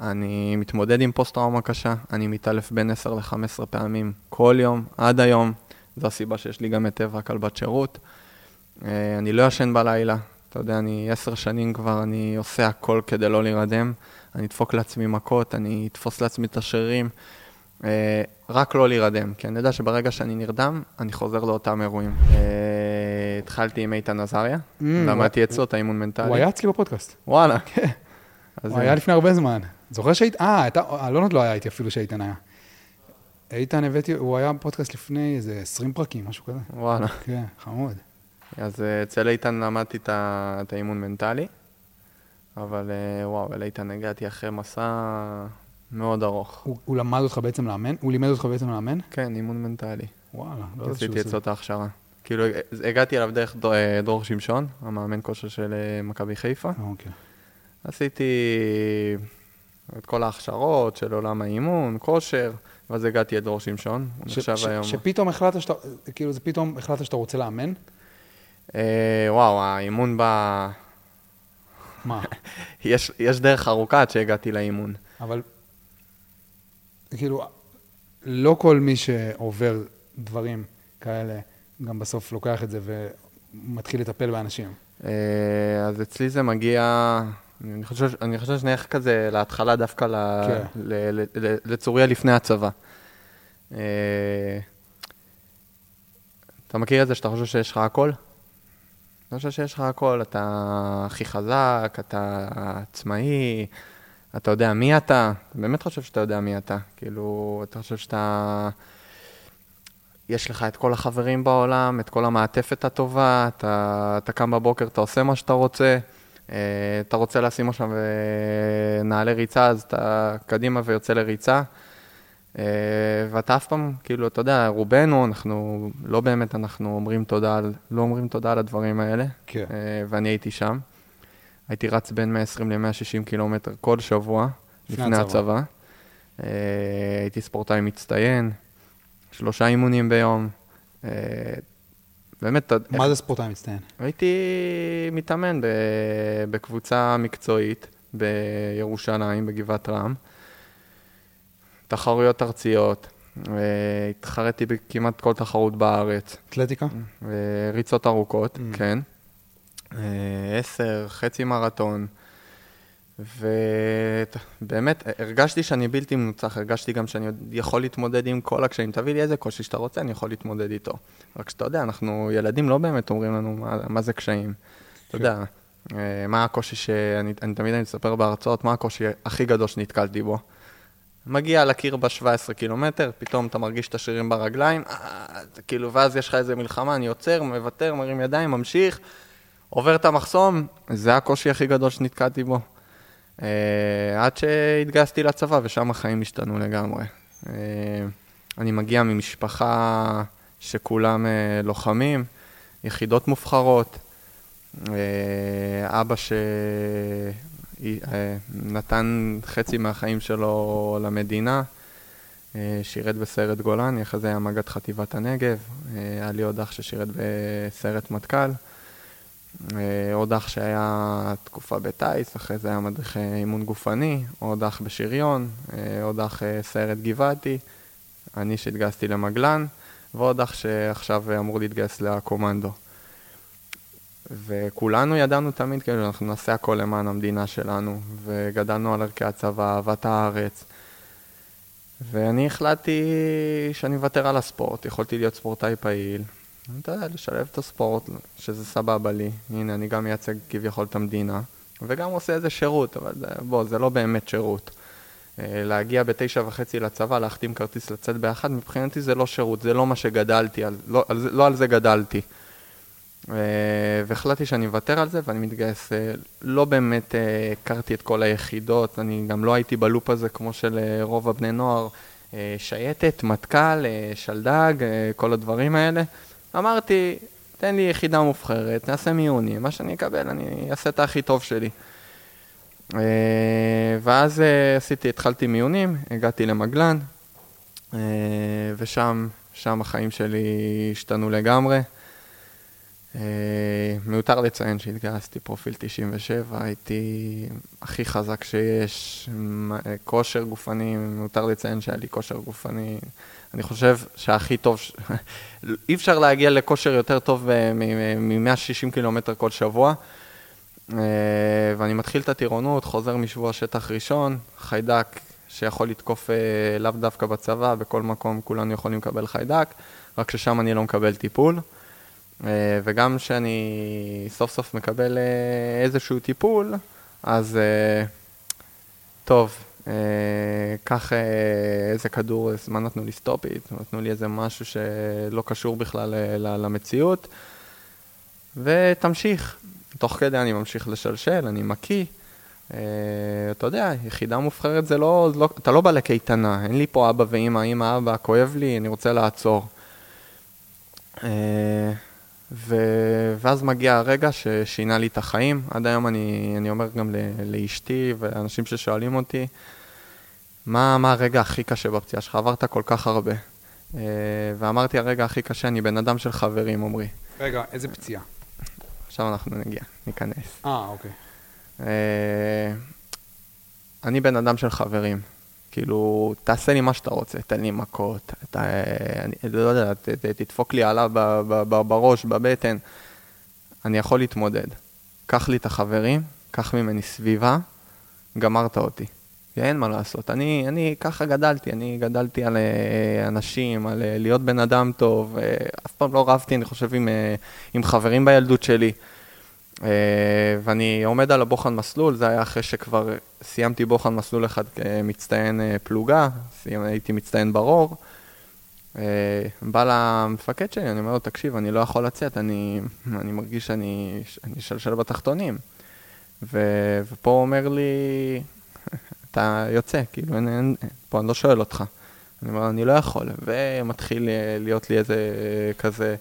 אני מתמודד עם פוסט-טראומה קשה, אני מתעלף בין 10 ל-15 פעמים כל יום, עד היום. זו הסיבה שיש לי גם את טבע כלבת שירות. אה, אני לא ישן בלילה, אתה יודע, אני עשר שנים כבר, אני עושה הכל כדי לא להירדם. אני אדפוק לעצמי מכות, אני אתפוס לעצמי את השרירים. אה, רק לא להירדם, כי אני יודע שברגע שאני נרדם, אני חוזר לאותם אירועים. אה, התחלתי עם איתן עזריה, Mm, למדתי אצלו את האימון מנטלי. הוא היה אצלי בפודקאסט. וואלה. כן. הוא היה לפני הרבה זמן. זוכר שהיית... אה, הייתה- אלונות לא היה איתי אפילו שאיתן היה. איתן הבאתי, הוא היה בפודקאסט לפני איזה 20 פרקים, משהו כזה. וואלה. כן, חמוד. אז אה, אצל איתן למדתי את האימון מנטלי, אבל אה, וואו, אל איתן הגעתי אחרי מסע מאוד ארוך. הוא הוא למד אותך בעצם לאמן? הוא לימד אותך בעצם לאמן? כן, אימון מנטלי. וואלה, לא עשיתי אצלו את ההכשרה. כאילו, הגעתי אליו דרך דור- אה, דרור שמשון, המאמן כושר של אה, מכבי חיפה. אה, אוקיי. עשיתי את כל ההכשרות של עולם האימון, כושר, ואז הגעתי את דרור שמשון, הוא ש- נחשב ש- היום. שפתאום החלטת שאתה, כאילו זה פתאום החלטת שאתה רוצה לאמן? אה, וואו, האימון בא... מה? יש, יש דרך ארוכה עד שהגעתי לאימון. אבל כאילו, לא כל מי שעובר דברים כאלה, גם בסוף לוקח את זה ומתחיל לטפל באנשים. אה, אז אצלי זה מגיע, אני חושב, אני חושב שנלך כזה להתחלה דווקא ל, כן. ל, ל, ל, לצוריה לפני הצבא. אה, אתה מכיר את זה שאתה חושב שיש לך הכל? אתה חושב שיש לך הכל, אתה הכי חזק, אתה עצמאי, אתה יודע מי אתה, אתה באמת חושב שאתה יודע מי אתה. כאילו, אתה חושב שאתה... יש לך את כל החברים בעולם, את כל המעטפת הטובה, אתה, אתה קם בבוקר, אתה עושה מה שאתה רוצה, אתה רוצה לשים עכשיו אה, נעלי ריצה, אז אתה קדימה ויוצא לריצה. אה, ואתה אף פעם, כאילו, אתה יודע, רובנו, אנחנו, לא באמת אנחנו אומרים תודה על, לא אומרים תודה על הדברים האלה. כן. אה, ואני הייתי שם. הייתי רץ בין 120 ל-160 קילומטר כל שבוע, לפני הצבא. הצבא. אה, הייתי ספורטאי מצטיין, שלושה אימונים ביום. באמת, מה זה ספורטאי מצטיין? הייתי מתאמן ב- בקבוצה מקצועית בירושלים, בגבעת רם. תחרויות ארציות, אה, התחרתי בכמעט כל תחרות בארץ. אתלטיקה? אה, ריצות ארוכות, Mm. כן. אה, עשר, חצי מרתון. ובאמת, הרגשתי שאני בלתי מנוצח, הרגשתי גם שאני יכול להתמודד עם כל הקשיים. תביא לי איזה קושי שאתה רוצה, אני יכול להתמודד איתו. רק שאתה יודע, אנחנו, ילדים לא באמת אומרים לנו מה, מה זה קשיים. אתה יודע, אה, מה הקושי שאני אני תמיד אני מספר בהרצאות, מה הקושי הכי גדול שנתקלתי בו. מגיע לקיר ב-17 קילומטר, פתאום אתה מרגיש את השרירים ברגליים, אה, כאילו, ואז יש לך איזה מלחמה, אני עוצר, מוותר, מרים ידיים, ממשיך, עובר את המחסום, זה הקושי הכי גדול שנתקעתי בו. אה, עד שהתגייסתי לצבא, ושם החיים השתנו לגמרי. אה, אני מגיע ממשפחה שכולם אה, לוחמים, יחידות מובחרות. אבא שנתן חצי מהחיים שלו למדינה, שירת בסיירת גולני, אחרי זה היה מג"ד חטיבת הנגב, היה לי עוד אח ששירת בסיירת מטכ"ל, עוד אח שהיה תקופה בטיס, אחרי זה היה מדריך אה, אימון גופני, עוד אח בשריון, אה, עוד אח אה, סיירת גבעתי, אני שהתגייסתי למגלן, ועוד אח שעכשיו אמור להתגייס לקומנדו. וכולנו ידענו תמיד, כאילו, אנחנו נעשה הכל למען המדינה שלנו, וגדלנו על ערכי הצבא, אהבת הארץ. ואני החלטתי שאני מוותר על הספורט, יכולתי להיות ספורטאי פעיל. אתה יודע, לשלב את הספורט, שזה סבבה לי. הנה, אני גם מייצג כביכול את המדינה, וגם עושה איזה שירות, אבל בוא, זה לא באמת שירות. אה, להגיע בתשע וחצי לצבא, להחתים כרטיס לצאת באחד, מבחינתי זה לא שירות, זה לא מה שגדלתי, על, לא, על זה, לא על זה גדלתי. אה, והחלטתי שאני מוותר על זה ואני מתגייס. אה, לא באמת הכרתי את כל היחידות, אני גם לא הייתי בלופ הזה כמו של רוב הבני נוער, שייטת, מטכ"ל, שלדג, כל הדברים האלה. אמרתי, תן לי יחידה מובחרת, נעשה מיונים, מה שאני אקבל, אני אעשה את הכי טוב שלי. אה, ואז אה, עשיתי, התחלתי מיונים, הגעתי למגלן, אה, ושם שם החיים שלי השתנו לגמרי. מיותר לציין שהתגייסתי פרופיל 97, הייתי הכי חזק שיש, כושר גופני, מיותר לציין שהיה לי כושר גופני. אני חושב שהכי טוב, אי אפשר להגיע לכושר יותר טוב מ-160 קילומטר כל שבוע. אה, ואני מתחיל את הטירונות, חוזר משבוע שטח ראשון, חיידק שיכול לתקוף אה, לאו דווקא בצבא, בכל מקום כולנו יכולים לקבל חיידק, רק ששם אני לא מקבל טיפול. אה, וגם כשאני סוף סוף מקבל איזשהו טיפול, אז טוב, קח איזה כדור, מה נתנו לי סטופית, נתנו לי איזה משהו שלא קשור בכלל למציאות, ותמשיך. תוך כדי אני ממשיך לשלשל, אני מקיא. אתה יודע, יחידה מובחרת זה לא, לא, אתה לא בא לקייטנה, אין לי פה אבא ואמא, אמא, אבא, כואב לי, אני רוצה לעצור. ו... ואז מגיע הרגע ששינה לי את החיים. עד היום אני, אני אומר גם לאשתי ואנשים ששואלים אותי, מה, מה הרגע הכי קשה בפציעה שלך? עברת כל כך הרבה. Uh, ואמרתי, הרגע הכי קשה, אני בן אדם של חברים, עמרי. רגע, איזה פציעה? עכשיו אנחנו נגיע, ניכנס. אה, אוקיי. אה, אני בן אדם של חברים. כאילו, תעשה לי מה שאתה רוצה, תן לי מכות, אתה, אני לא יודע, ת, ת, תדפוק לי עליו בראש, בבטן. אני יכול להתמודד. קח לי את החברים, קח ממני סביבה, גמרת אותי. אין מה לעשות. אני, אני ככה גדלתי, אני גדלתי על אה, אנשים, על אה, להיות בן אדם טוב, אה, אף פעם לא רבתי, אני חושב, עם, עם חברים בילדות שלי. ואני עומד על הבוחן מסלול, זה היה אחרי שכבר סיימתי בוחן מסלול אחד כמצטיין פלוגה, הייתי מצטיין ברור. בא למפקד שלי, אני אומר לו, תקשיב, אני לא יכול לצאת, אני, אני מרגיש שאני אשלשל בתחתונים. ו, ופה הוא אומר לי, אתה יוצא, כאילו, אין, אין, פה אני לא שואל אותך. אני אומר, אני לא יכול, ומתחיל להיות לי איזה כזה,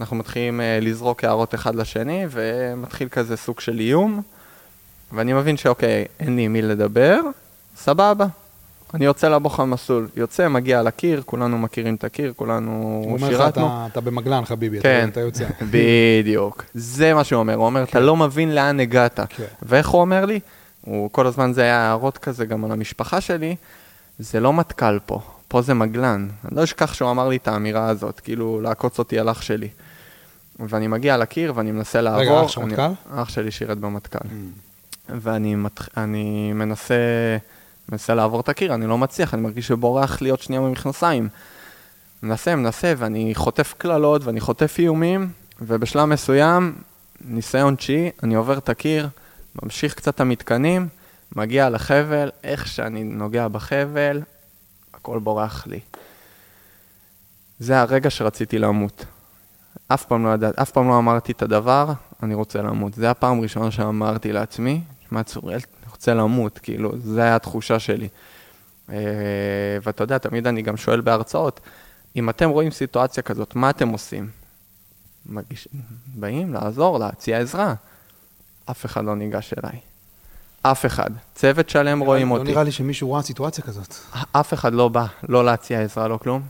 אנחנו מתחילים אה, לזרוק הערות אחד לשני, ומתחיל כזה סוג של איום, ואני מבין שאוקיי, אין לי עם מי לדבר, סבבה. אני יוצא לבוחן מסלול, יוצא, מגיע לקיר, כולנו מכירים את הקיר, כולנו שירתנו. הוא אומר לך, אתה, אתה במגלן, חביבי, כן, אתה, אתה יוצא. בדיוק. זה מה שהוא אומר, הוא אומר, כן. אתה לא מבין לאן הגעת. כן. ואיך הוא אומר לי? הוא כל הזמן זה היה הערות כזה גם על המשפחה שלי, זה לא מטכ"ל פה, פה זה מגלן. אני לא אשכח שהוא אמר לי את האמירה הזאת, כאילו לעקוץ אותי על אח שלי. ואני מגיע לקיר ואני מנסה לעבור. רגע, אח של מטכ"ל? אח שלי שירת במטכ"ל. Mm. ואני מת... מנסה, מנסה לעבור את הקיר, אני לא מצליח, אני מרגיש שבורח לי עוד שנייה במכנסיים. מנסה, מנסה, ואני חוטף קללות ואני חוטף איומים, ובשלב מסוים, ניסיון תשיעי, אני עובר את הקיר. ממשיך קצת את המתקנים, מגיע לחבל, איך שאני נוגע בחבל, הכל בורח לי. זה הרגע שרציתי למות. אף פעם לא ידעתי, אף פעם לא אמרתי את הדבר, אני רוצה למות. זה הפעם הראשונה שאמרתי לעצמי, שמע צוריאל, אני רוצה למות, כאילו, זו הייתה התחושה שלי. אה, ואתה יודע, תמיד אני גם שואל בהרצאות, אם אתם רואים סיטואציה כזאת, מה אתם עושים? מגיש... באים לעזור, להציע עזרה. אף אחד לא ניגש אליי. אף אחד. צוות שלם רואים לא אותי. לא נראה לי שמישהו ראה סיטואציה כזאת. אף אחד לא בא, לא להציע עזרה, לא כלום.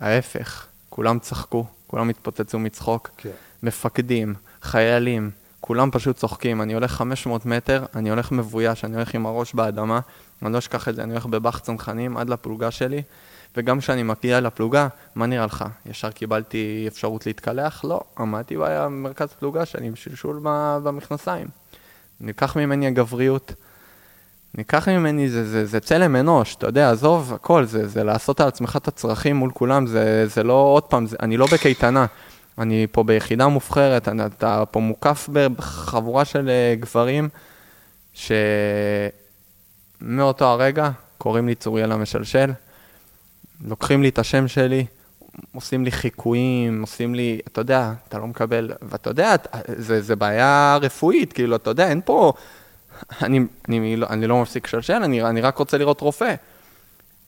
ההפך, כולם צחקו, כולם התפוצצו מצחוק. כן. מפקדים, חיילים, כולם פשוט צוחקים. אני הולך 500 מטר, אני הולך מבויש, אני הולך עם הראש באדמה, אני לא אשכח את זה, אני הולך בבח צנחנים עד לפלוגה שלי, וגם כשאני מגיע לפלוגה, מה נראה לך? ישר קיבלתי אפשרות להתקלח? לא, עמדתי במרכז פלוגה שאני עם שלשול במכנסיים. ניקח ממני הגבריות, ניקח ממני, זה, זה, זה צלם אנוש, אתה יודע, עזוב הכל, זה, זה לעשות על עצמך את הצרכים מול כולם, זה, זה לא, עוד פעם, זה, אני לא בקייטנה, אני פה ביחידה מובחרת, אני, אתה פה מוקף בחבורה של אה, גברים, שמאותו הרגע קוראים לי צוריאל המשלשל, לוקחים לי את השם שלי, עושים לי חיקויים, עושים לי, אתה יודע, אתה לא מקבל, ואתה יודע, זה, זה בעיה רפואית, כאילו, אתה יודע, אין פה, אני, אני, לא, אני לא מפסיק לשלשל, אני, אני רק רוצה לראות רופא.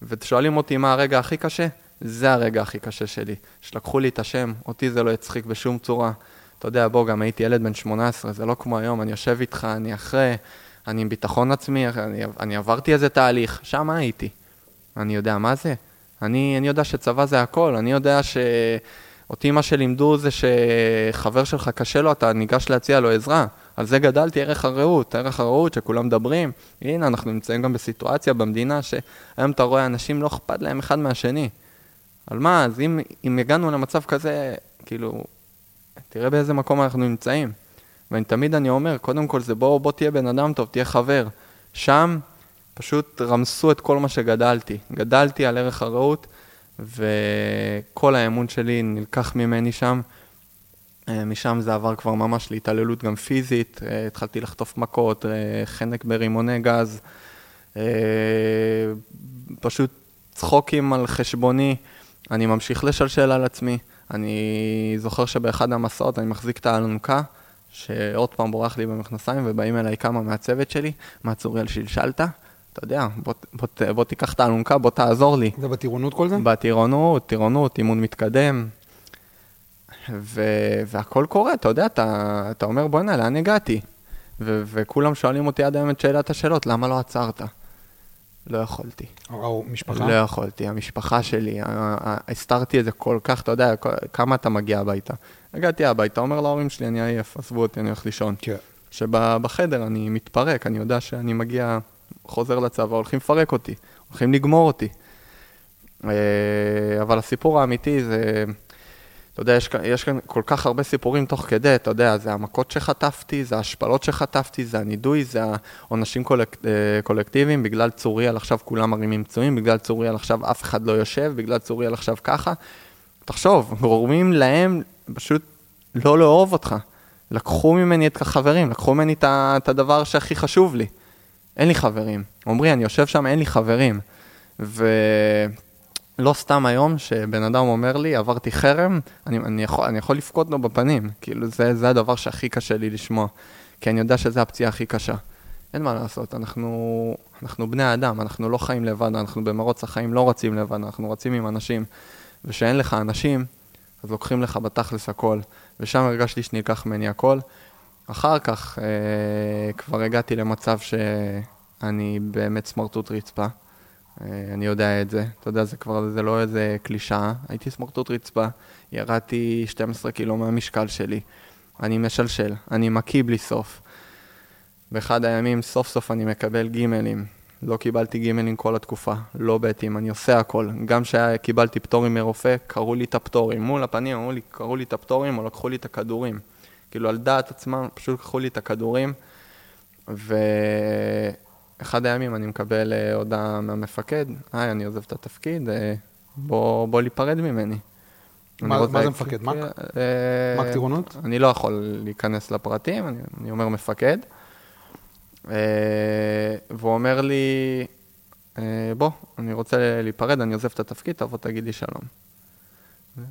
ושואלים אותי מה הרגע הכי קשה, זה הרגע הכי קשה שלי. שלקחו לי את השם, אותי זה לא יצחיק בשום צורה. אתה יודע, בוא, גם הייתי ילד בן 18, זה לא כמו היום, אני יושב איתך, אני אחרי, אני עם ביטחון עצמי, אני, אני עברתי איזה תהליך, שם הייתי. אני יודע מה זה. אני, אני יודע שצבא זה הכל, אני יודע ש... אותי מה שלימדו זה שחבר שלך קשה לו, אתה ניגש להציע לו עזרה. על זה גדלתי ערך הרעות, ערך הרעות שכולם מדברים. הנה, אנחנו נמצאים גם בסיטואציה במדינה שהיום אתה רואה אנשים לא אכפת להם אחד מהשני. על מה? אז אם, אם הגענו למצב כזה, כאילו, תראה באיזה מקום אנחנו נמצאים. ואני תמיד אני אומר, קודם כל זה בוא, בוא תהיה בן אדם טוב, תהיה חבר. שם פשוט רמסו את כל מה שגדלתי. גדלתי על ערך הרעות, וכל האמון שלי נלקח ממני שם. אה, משם זה עבר כבר ממש להתעללות גם פיזית, אה, התחלתי לחטוף מכות, אה, חנק ברימוני גז, פשוט צחוקים על חשבוני, אני ממשיך לשלשל על עצמי. אני זוכר שבאחד המסעות אני מחזיק את האלונקה, שעוד פעם בורח לי במכנסיים, ובאים אליי כמה מהצוות שלי, מה צוריאל שלשלת? אתה יודע, בוא, בוא, בוא, בוא תיקח את האלונקה, בוא תעזור לי. זה בטירונות כל זה? בטירונות, טירונות, אימון מתקדם. ו, והכל קורה, אתה יודע, אתה, אתה אומר, בוא'נה, לאן הגעתי? ו, וכולם שואלים אותי עד היום את שאלת השאלות, למה לא עצרת? לא יכולתי. או משפחה? לא יכולתי, המשפחה שלי, הסתרתי את זה כל כך, אתה יודע, כמה אתה מגיע הביתה. הגעתי הביתה, אומר להורים שלי, אני עייף, עזבו אותי, אני הולך לישון. כן. שבחדר אני מתפרק, אני יודע שאני מגיע, חוזר לצבא, הולכים לפרק אותי, הולכים לגמור אותי. אה, אבל הסיפור האמיתי זה... אתה יודע, יש, יש כאן כל כך הרבה סיפורים תוך כדי, אתה יודע, זה המכות שחטפתי, זה ההשפלות שחטפתי, זה הנידוי, זה העונשים קולק, אה, קולקטיביים, בגלל צוריאל עכשיו כולם מרימים פצועים, בגלל צוריאל עכשיו אף אחד לא יושב, בגלל צוריאל עכשיו ככה. תחשוב, גורמים להם פשוט לא לאהוב אותך. לקחו ממני את החברים, לקחו ממני את הדבר שהכי חשוב לי. אין לי חברים. עמרי, אני יושב שם, אין לי חברים. ו... לא סתם היום שבן אדם אומר לי, עברתי חרם, אני, אני, יכול, אני יכול לבכות לו בפנים. כאילו, זה, זה הדבר שהכי קשה לי לשמוע. כי אני יודע שזו הפציעה הכי קשה. אין מה לעשות, אנחנו, אנחנו בני אדם, אנחנו לא חיים לבד, אנחנו במרוץ החיים לא רצים לבד, אנחנו רצים עם אנשים. וכשאין לך אנשים, אז לוקחים לך בתכלס הכל. ושם הרגשתי שנלקח ממני הכל. אחר כך אה, כבר הגעתי למצב שאני באמת סמרטוט רצפה. אה, אני יודע את זה. אתה יודע, זה כבר, זה לא איזה קלישאה. הייתי סמרטוט רצפה, ירדתי 12 קילו מהמשקל שלי. אני משלשל, אני מקיא בלי סוף. באחד הימים סוף סוף אני מקבל גימלים. לא קיבלתי גימלים כל התקופה, לא בטים, אני עושה הכל. גם כשקיבלתי פטורים מרופא, קראו לי את הפטורים. מול הפנים אמרו לי, קראו לי את הפטורים או לקחו לי את הכדורים. כאילו על דעת עצמם, פשוט לקחו לי את הכדורים. ו... אחד הימים אני מקבל uh, הודעה מהמפקד, היי, אני עוזב את התפקיד, uh, בוא, בוא להיפרד ממני. מה, מה זה מפקד? מ"ק? Uh, מ"ק טירונות? אני לא יכול להיכנס לפרטים, אני, אני אומר מפקד. והוא אומר לי, בוא, אני רוצה להיפרד, אני עוזב את התפקיד, תבוא תגיד לי שלום.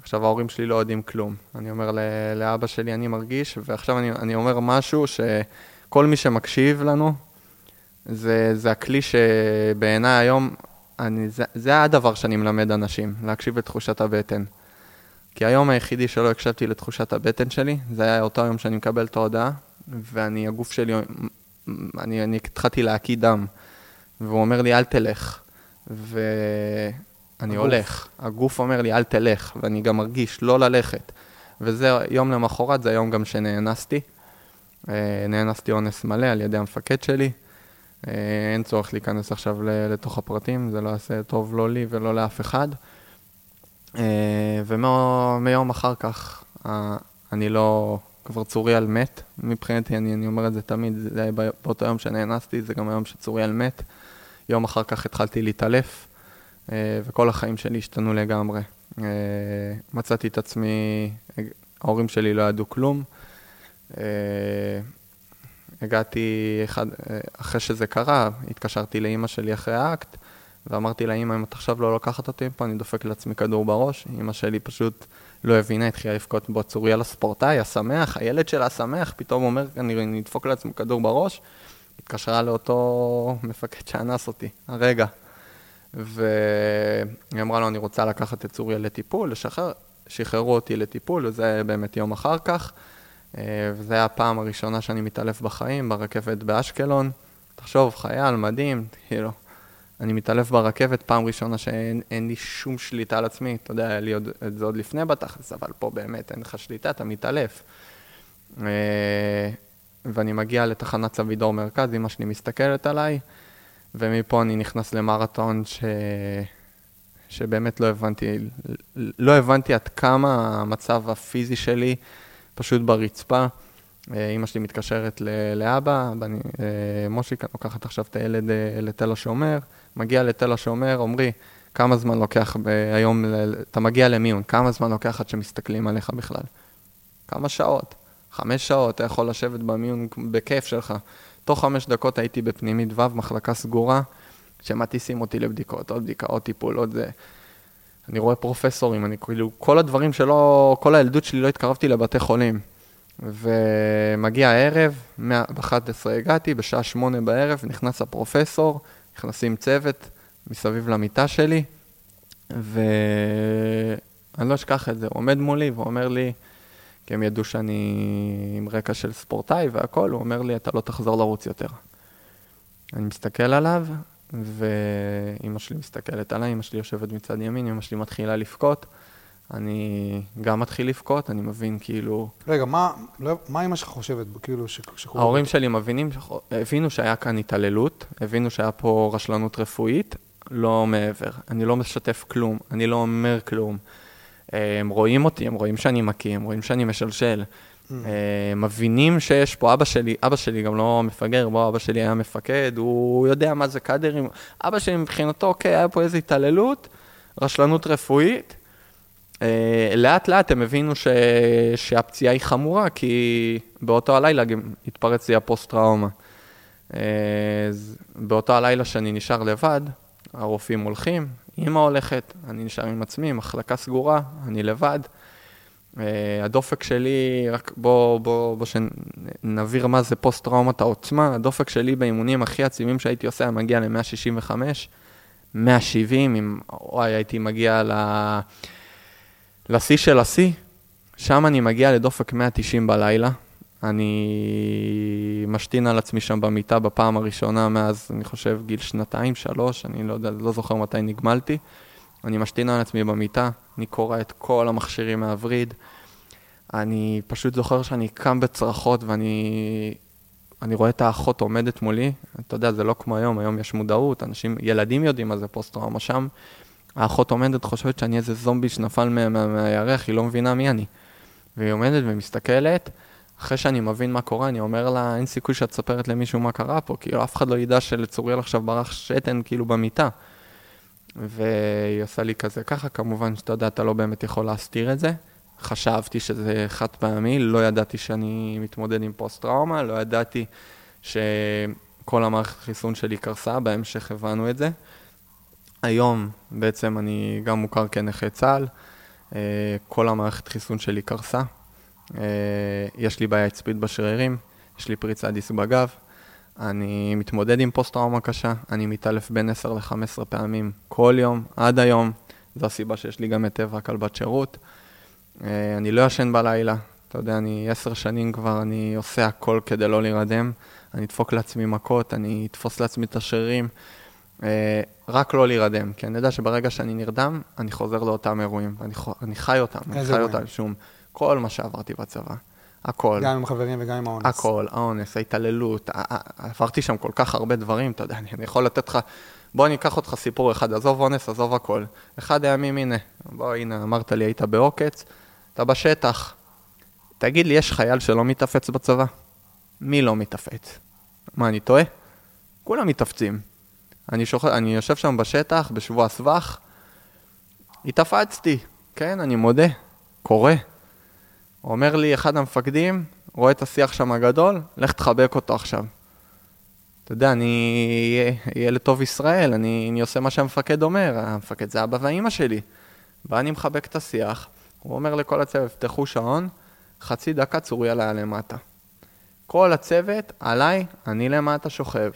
עכשיו ההורים שלי לא יודעים כלום. אני אומר לאבא שלי, אני מרגיש, ועכשיו אני, אני אומר משהו שכל מי שמקשיב לנו, זה, זה הכלי שבעיניי היום, אני, זה, זה הדבר שאני מלמד אנשים, להקשיב לתחושת הבטן. כי היום היחידי שלא הקשבתי לתחושת הבטן שלי, זה היה אותו יום שאני מקבל את ההודעה, ואני, הגוף שלי, אני, אני התחלתי להקיא דם, והוא אומר לי, אל תלך. ואני הגוף. הולך. הגוף אומר לי, אל תלך, ואני גם מרגיש לא ללכת. וזה יום למחרת, זה היום גם שנאנסתי. אה, נאנסתי אונס מלא על ידי המפקד שלי. אה, אין צורך להיכנס עכשיו לתוך הפרטים, זה לא יעשה טוב לא לי ולא לאף אחד. אה, ומיום אחר כך, אני לא, כבר צוריאל מת, מבחינתי, אני, אני אומר את זה תמיד, זה היה באותו יום שנאנסתי, זה גם היום שצוריאל מת. יום אחר כך התחלתי להתעלף, וכל החיים שלי השתנו לגמרי. מצאתי את עצמי, ההורים שלי לא ידעו כלום. הגעתי, אחד, אחרי שזה קרה, התקשרתי לאימא שלי אחרי האקט, ואמרתי לאימא, אם את עכשיו לא לוקחת אותי פה, אני דופק לעצמי כדור בראש. אימא שלי פשוט לא הבינה, התחילה לבכות בו צוריאל הספורטאי, השמח, הילד שלה השמח, פתאום אומר, אני אדפוק לעצמי כדור בראש. התקשרה לאותו מפקד שאנס אותי, הרגע. והיא אמרה לו, אני רוצה לקחת את צוריאל לטיפול, לשחרר, שחררו אותי לטיפול, וזה באמת יום אחר כך. אה, וזו הייתה הפעם הראשונה שאני מתעלף בחיים, ברכבת באשקלון. תחשוב, חייל, מדהים, כאילו, אני מתעלף ברכבת, פעם ראשונה שאין לי שום שליטה על עצמי. אתה יודע, היה לי עוד, את זה עוד לפני בתכלס, אבל פה באמת אין לך שליטה, אתה מתעלף. אה, ואני מגיע לתחנת סבידור מרכז, אמא שלי מסתכלת עליי, ומפה אני נכנס למרתון ש... שבאמת לא הבנתי, לא הבנתי עד כמה המצב הפיזי שלי פשוט ברצפה. אימא שלי מתקשרת לאבא, ואני, אה, מושיק, אני לוקחת עכשיו את הילד אה, לתל השומר, מגיע לתל השומר, עמרי, כמה זמן לוקח היום, אתה מגיע למיון, כמה זמן לוקח עד שמסתכלים עליך בכלל? כמה שעות? חמש שעות, אתה יכול לשבת במיון בכיף שלך. תוך חמש דקות הייתי בפנימית ו', מחלקה סגורה, שמטיסים אותי לבדיקות, עוד בדיקה, עוד טיפול, עוד זה. אני רואה פרופסורים, אני כאילו, כל הדברים שלא, כל הילדות שלי לא התקרבתי לבתי חולים. ומגיע הערב, ב-11 הגעתי, בשעה 8 בערב נכנס הפרופסור, נכנסים צוות מסביב למיטה שלי, ואני לא אשכח את זה, הוא עומד מולי ואומר לי, כי הם ידעו שאני עם רקע של ספורטאי והכול, הוא אומר לי, אתה לא תחזור לרוץ יותר. אני מסתכל עליו, ואימא שלי מסתכלת עליי, אימא שלי יושבת מצד ימין, אימא שלי מתחילה לבכות. אני גם מתחיל לבכות, אני מבין כאילו... רגע, מה, לא, מה אמא שלך חושבת, כאילו, שקורה? ההורים שלי מבינים, הבינו שהיה כאן התעללות, הבינו שהיה פה רשלנות רפואית, לא מעבר. אני לא משתף כלום, אני לא אומר כלום. הם רואים אותי, הם רואים שאני מקיא, הם רואים שאני משלשל. Mm. מבינים שיש פה, אבא שלי, אבא שלי גם לא מפגר, בוא, אבא שלי היה מפקד, הוא יודע מה זה קאדרים. אבא שלי מבחינתו, אוקיי, היה פה איזו התעללות, רשלנות רפואית. אה, לאט לאט הם הבינו ש... שהפציעה היא חמורה, כי באותו הלילה גם התפרץ לי הפוסט-טראומה. אה, באותו הלילה שאני נשאר לבד, הרופאים הולכים, אימא הולכת, אני נשאר עם עצמי, מחלקה סגורה, אני לבד. Uh, הדופק שלי, רק בוא, בוא, בוא שנבהיר מה זה פוסט-טראומת העוצמה, הדופק שלי באימונים הכי עצימים שהייתי עושה היה מגיע ל-165, 170, אם וואי, הייתי מגיע. לשיא של השיא, שם אני מגיע לדופק 190 בלילה. אני משתין על עצמי שם במיטה בפעם הראשונה מאז, אני חושב, גיל שנתיים, שלוש, אני לא יודע, לא זוכר מתי נגמלתי. אני משתין על עצמי במיטה, אני קורא את כל המכשירים מהווריד. אני פשוט זוכר שאני קם בצרחות ואני אני רואה את האחות עומדת מולי. אתה יודע, זה לא כמו היום, היום יש מודעות, אנשים, ילדים יודעים מה זה פוסט-טראומה שם. האחות עומדת, חושבת שאני איזה זומבי שנפל מהירח, היא לא מבינה מי אני. והיא עומדת ומסתכלת, אחרי שאני מבין מה קורה, אני אומר לה, אין סיכוי שאת ספרת למישהו מה קרה פה, כאילו אף אחד לא ידע שלצוריאל עכשיו ברח שתן כאילו במיטה. והיא עושה לי כזה ככה, כמובן שאתה יודע, אתה לא באמת יכול להסתיר את זה. חשבתי שזה חד פעמי, לא ידעתי שאני מתמודד עם פוסט-טראומה, לא ידעתי שכל המערכת חיסון שלי קרסה, בהמשך הבנו את זה. היום בעצם אני גם מוכר כנכה צה"ל, אה, כל המערכת חיסון שלי קרסה, יש לי בעיה עצבית בשרירים, יש לי פריצה דיסק בגב, אני מתמודד עם פוסט-טראומה קשה, אני מתעלף בין 10 ל-15 פעמים כל יום, עד היום, זו הסיבה שיש לי גם את טבע כלבת שירות. אה, אני לא ישן בלילה, אתה יודע, אני עשר שנים כבר, אני עושה הכל כדי לא להירדם, אני אדפוק לעצמי מכות, אני אתפוס לעצמי את השרירים. אה, רק לא להירדם, כי אני יודע שברגע שאני נרדם, אני חוזר לאותם אירועים, אני, אני חי אותם, אני חי אותם שום, כל מה שעברתי בצבא, הכל. גם עם חברים וגם עם האונס. הכל, האונס, ההתעללות, עברתי שם כל כך הרבה דברים, אתה יודע, אני, יכול לתת לך, בוא אני אקח אותך סיפור אחד, עזוב אונס, עזוב הכל. אחד הימים, הנה, בוא, הנה, אמרת לי, היית בעוקץ, אתה בשטח. תגיד לי, יש חייל שלא מתאפץ בצבא? מי לא מתאפץ? מה, אני טועה? כולם מתאפצים. אני, שוח... אני יושב שם בשטח, בשבוע סבך, התאפצתי, כן, אני מודה, קורה. אומר לי אחד המפקדים, רואה את השיח שם הגדול, לך תחבק אותו עכשיו. אתה יודע, אני ילד טוב ישראל, אני, אני עושה מה שהמפקד אומר, המפקד זה אבא ואימא שלי. ואני מחבק את השיח, הוא אומר לכל הצוות, פתחו שעון, חצי דקה צוריאל היה למטה. כל הצוות, עליי, אני למטה שוכב.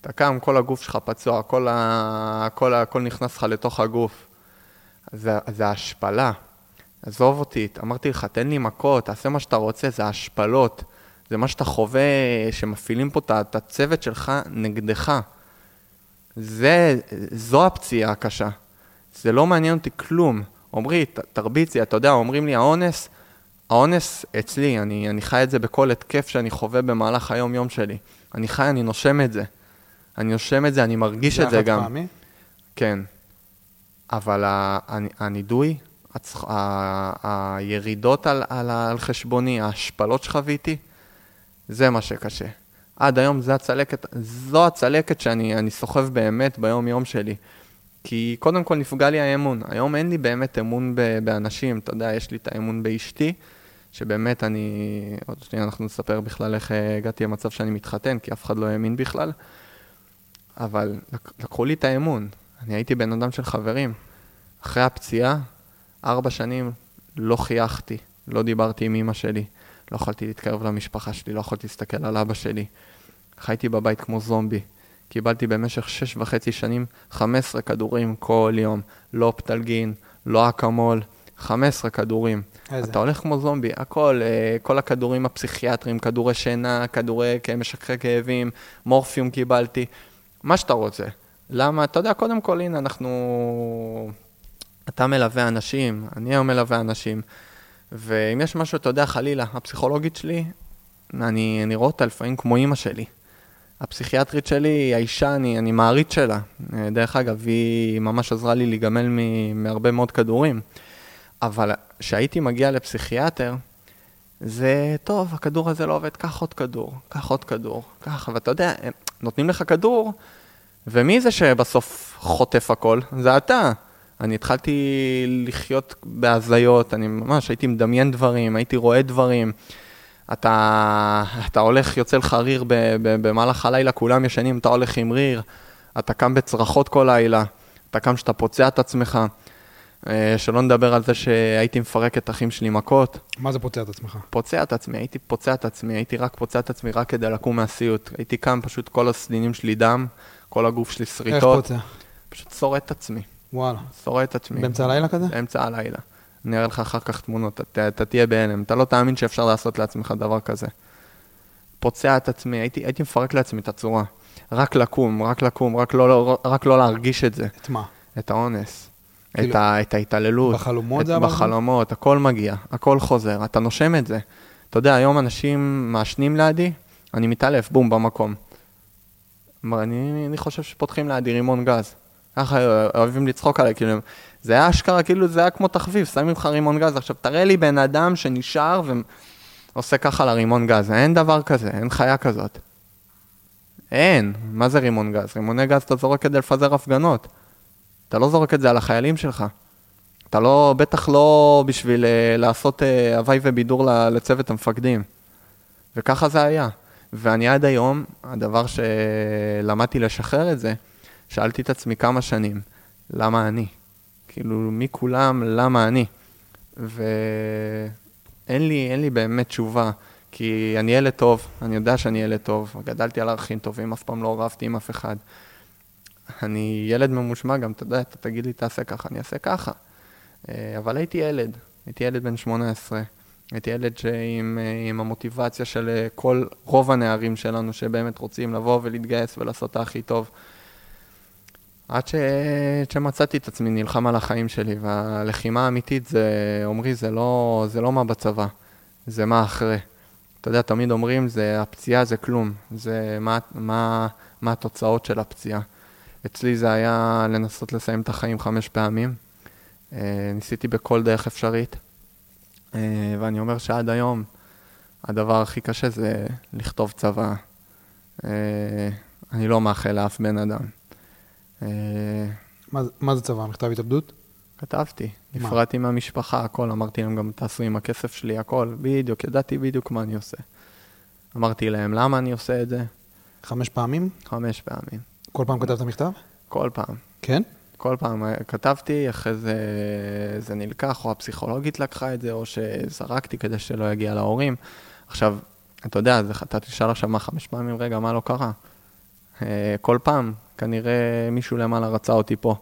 אתה קם, כל הגוף שלך פצוע, כל ה... כל ה... הכל נכנס לך לתוך הגוף. זה, זה השפלה. עזוב אותי, אמרתי לך, תן לי מכות, תעשה מה שאתה רוצה, זה השפלות. זה מה שאתה חווה, שמפעילים פה את הצוות שלך נגדך. זה, זו הפציעה הקשה. זה לא מעניין אותי כלום. עמרי, תרביצי, אתה יודע, אומרים לי, האונס, האונס אצלי, אני, אני חי את זה בכל התקף שאני חווה במהלך היום-יום שלי. אני חי, אני נושם את זה. אני נושם את זה, אני מרגיש את זה גם. פעמי? כן. אבל הנידוי, הצ- ה- הירידות על, על, על חשבוני, ההשפלות שחוויתי, זה מה שקשה. עד היום זה הצלקת, זו הצלקת שאני אני סוחב באמת ביום-יום שלי. כי קודם כל נפגע לי האמון. היום אין לי באמת אמון ב- באנשים, אתה יודע, יש לי את האמון באשתי, שבאמת אני, עוד שנייה אנחנו נספר בכלל איך אה, הגעתי למצב שאני מתחתן, כי אף אחד לא האמין בכלל. אבל לק- לקחו לי את האמון. אני הייתי בן אדם של חברים. אחרי הפציעה, ארבע שנים לא חייכתי, לא דיברתי עם אמא שלי, לא יכולתי להתקרב למשפחה שלי, לא יכולתי להסתכל על אבא שלי. חייתי בבית כמו זומבי. קיבלתי במשך שש וחצי שנים 15 כדורים כל יום. לא פטלגין, לא אקמול, 15 כדורים. איזה? אתה הולך כמו זומבי, הכל, אה, כל הכדורים הפסיכיאטריים, כדורי שינה, כדורי כ- משככי כאבים, מורפיום קיבלתי, מה שאתה רוצה. למה? אתה יודע, קודם כל, הנה, אנחנו... אתה מלווה אנשים, אני היום מלווה אנשים, ואם יש משהו, אתה יודע, חלילה, הפסיכולוגית שלי, אני, אני רואה אותה לפעמים כמו אימא שלי. הפסיכיאטרית שלי, האישה, אני, אני מעריץ שלה. אה, דרך אגב, היא ממש עזרה לי להיגמל מהרבה מאוד כדורים. אבל כשהייתי מגיע לפסיכיאטר, זה טוב, הכדור הזה לא עובד, קח עוד כדור, קח עוד כדור, קח, ואתה יודע, נותנים לך כדור, ומי זה שבסוף חוטף הכל? זה אתה. אני התחלתי לחיות בהזיות, אני ממש הייתי מדמיין דברים, הייתי רואה דברים. אתה, אתה הולך, יוצא לך ריר במהלך הלילה, כולם ישנים, אתה הולך עם ריר, אתה קם בצרחות כל לילה, אתה קם שאתה פוצע את עצמך. אה, שלא נדבר על זה שהייתי מפרק את אחים שלי מכות. מה זה פוצע את עצמך? פוצע את עצמי, הייתי פוצע את עצמי, הייתי רק פוצע את עצמי רק כדי לקום מהסיוט. הייתי קם, פשוט כל הסדינים שלי דם, כל הגוף שלי איך שריטות. פוצע? פשוט שורט את עצמי, וואלה. שורט את עצמי. באמצע הלילה כזה? באמצע הלילה. אני אראה לך אחר כך תמונות, אתה, אתה תהיה בהלם. אתה לא תאמין שאפשר לעשות לעצמך דבר כזה. פוצע את עצמי, הייתי, הייתי מפרק לעצמי את הצורה. רק לקום, רק לקום, רק לא, לא, רק לא להרגיש את זה, את מה? את האונס. כאילו, את, ה, את ההתעללות. בחלומות את, זה עבר? בחלומות, הכל מגיע, הכל חוזר, אתה נושם את זה. אתה יודע, היום אנשים מעשנים לידי, אני מתעלף, בום, במקום. אני, אני חושב שפותחים לידי רימון גז. ככה אוהבים לצחוק עליי, כאילו, זה היה אשכרה, כאילו זה היה כמו תחביב, שמים לך רימון גז. עכשיו, תראה לי בן אדם שנשאר ועושה ככה לרימון גז, אין דבר כזה, אין חיה כזאת. אין, מה זה רימון גז? רימוני גז אתה זורק כדי לפזר הפגנות. אתה לא זורק את זה על החיילים שלך. אתה לא, בטח לא בשביל uh, לעשות uh, הוואי ובידור לצוות המפקדים. וככה זה היה. ואני עד היום, הדבר שלמדתי לשחרר את זה, שאלתי את עצמי כמה שנים, למה אני? כאילו, מי כולם, למה אני? ואין לי, אין לי באמת תשובה, כי אני ילד טוב, אני יודע שאני ילד טוב, גדלתי על ערכים טובים, אף פעם לא רבתי עם אף אחד. אני ילד ממושמע גם, אתה יודע, אתה תגיד לי, תעשה ככה, אני אעשה ככה. אה, אבל הייתי ילד, הייתי ילד בן 18. הייתי ילד שעם אה, עם המוטיבציה של אה, כל, רוב הנערים שלנו שבאמת רוצים לבוא ולהתגייס ולעשות את הכי טוב. עד ש... שמצאתי את עצמי נלחם על החיים שלי, והלחימה האמיתית זה, עמרי, זה לא, זה לא מה בצבא, זה מה אחרי. אתה יודע, תמיד אומרים, זה, הפציעה זה כלום, זה מה, מה, מה התוצאות של הפציעה. אצלי זה היה לנסות לסיים את החיים חמש פעמים. אה, ניסיתי בכל דרך אפשרית, אה, ואני אומר שעד היום הדבר הכי קשה זה לכתוב צבא. אה, אני לא מאחל לאף בן אדם. אה, מה זה- מה זה צבא? מכתב התאבדות? כתבתי? נפרדתי מהמשפחה, הכל, אמרתי להם גם תעשו עם הכסף שלי, הכל, בדיוק, ידעתי בדיוק מה אני עושה. אמרתי להם למה אני עושה את זה, חמש פעמים? חמש פעמים, כל פעם כתבת מכתב? כל פעם. כן? כל פעם אה, כתבתי, אחרי זה זה נלקח, או הפסיכולוגית לקחה את זה, או שזרקתי כדי שלא יגיע להורים. עכשיו, אתה יודע, אתה תשאל עכשיו מה חמש פעמים, רגע, מה לא קרה? אה, כל פעם, כנראה מישהו למעלה רצה אותי פה.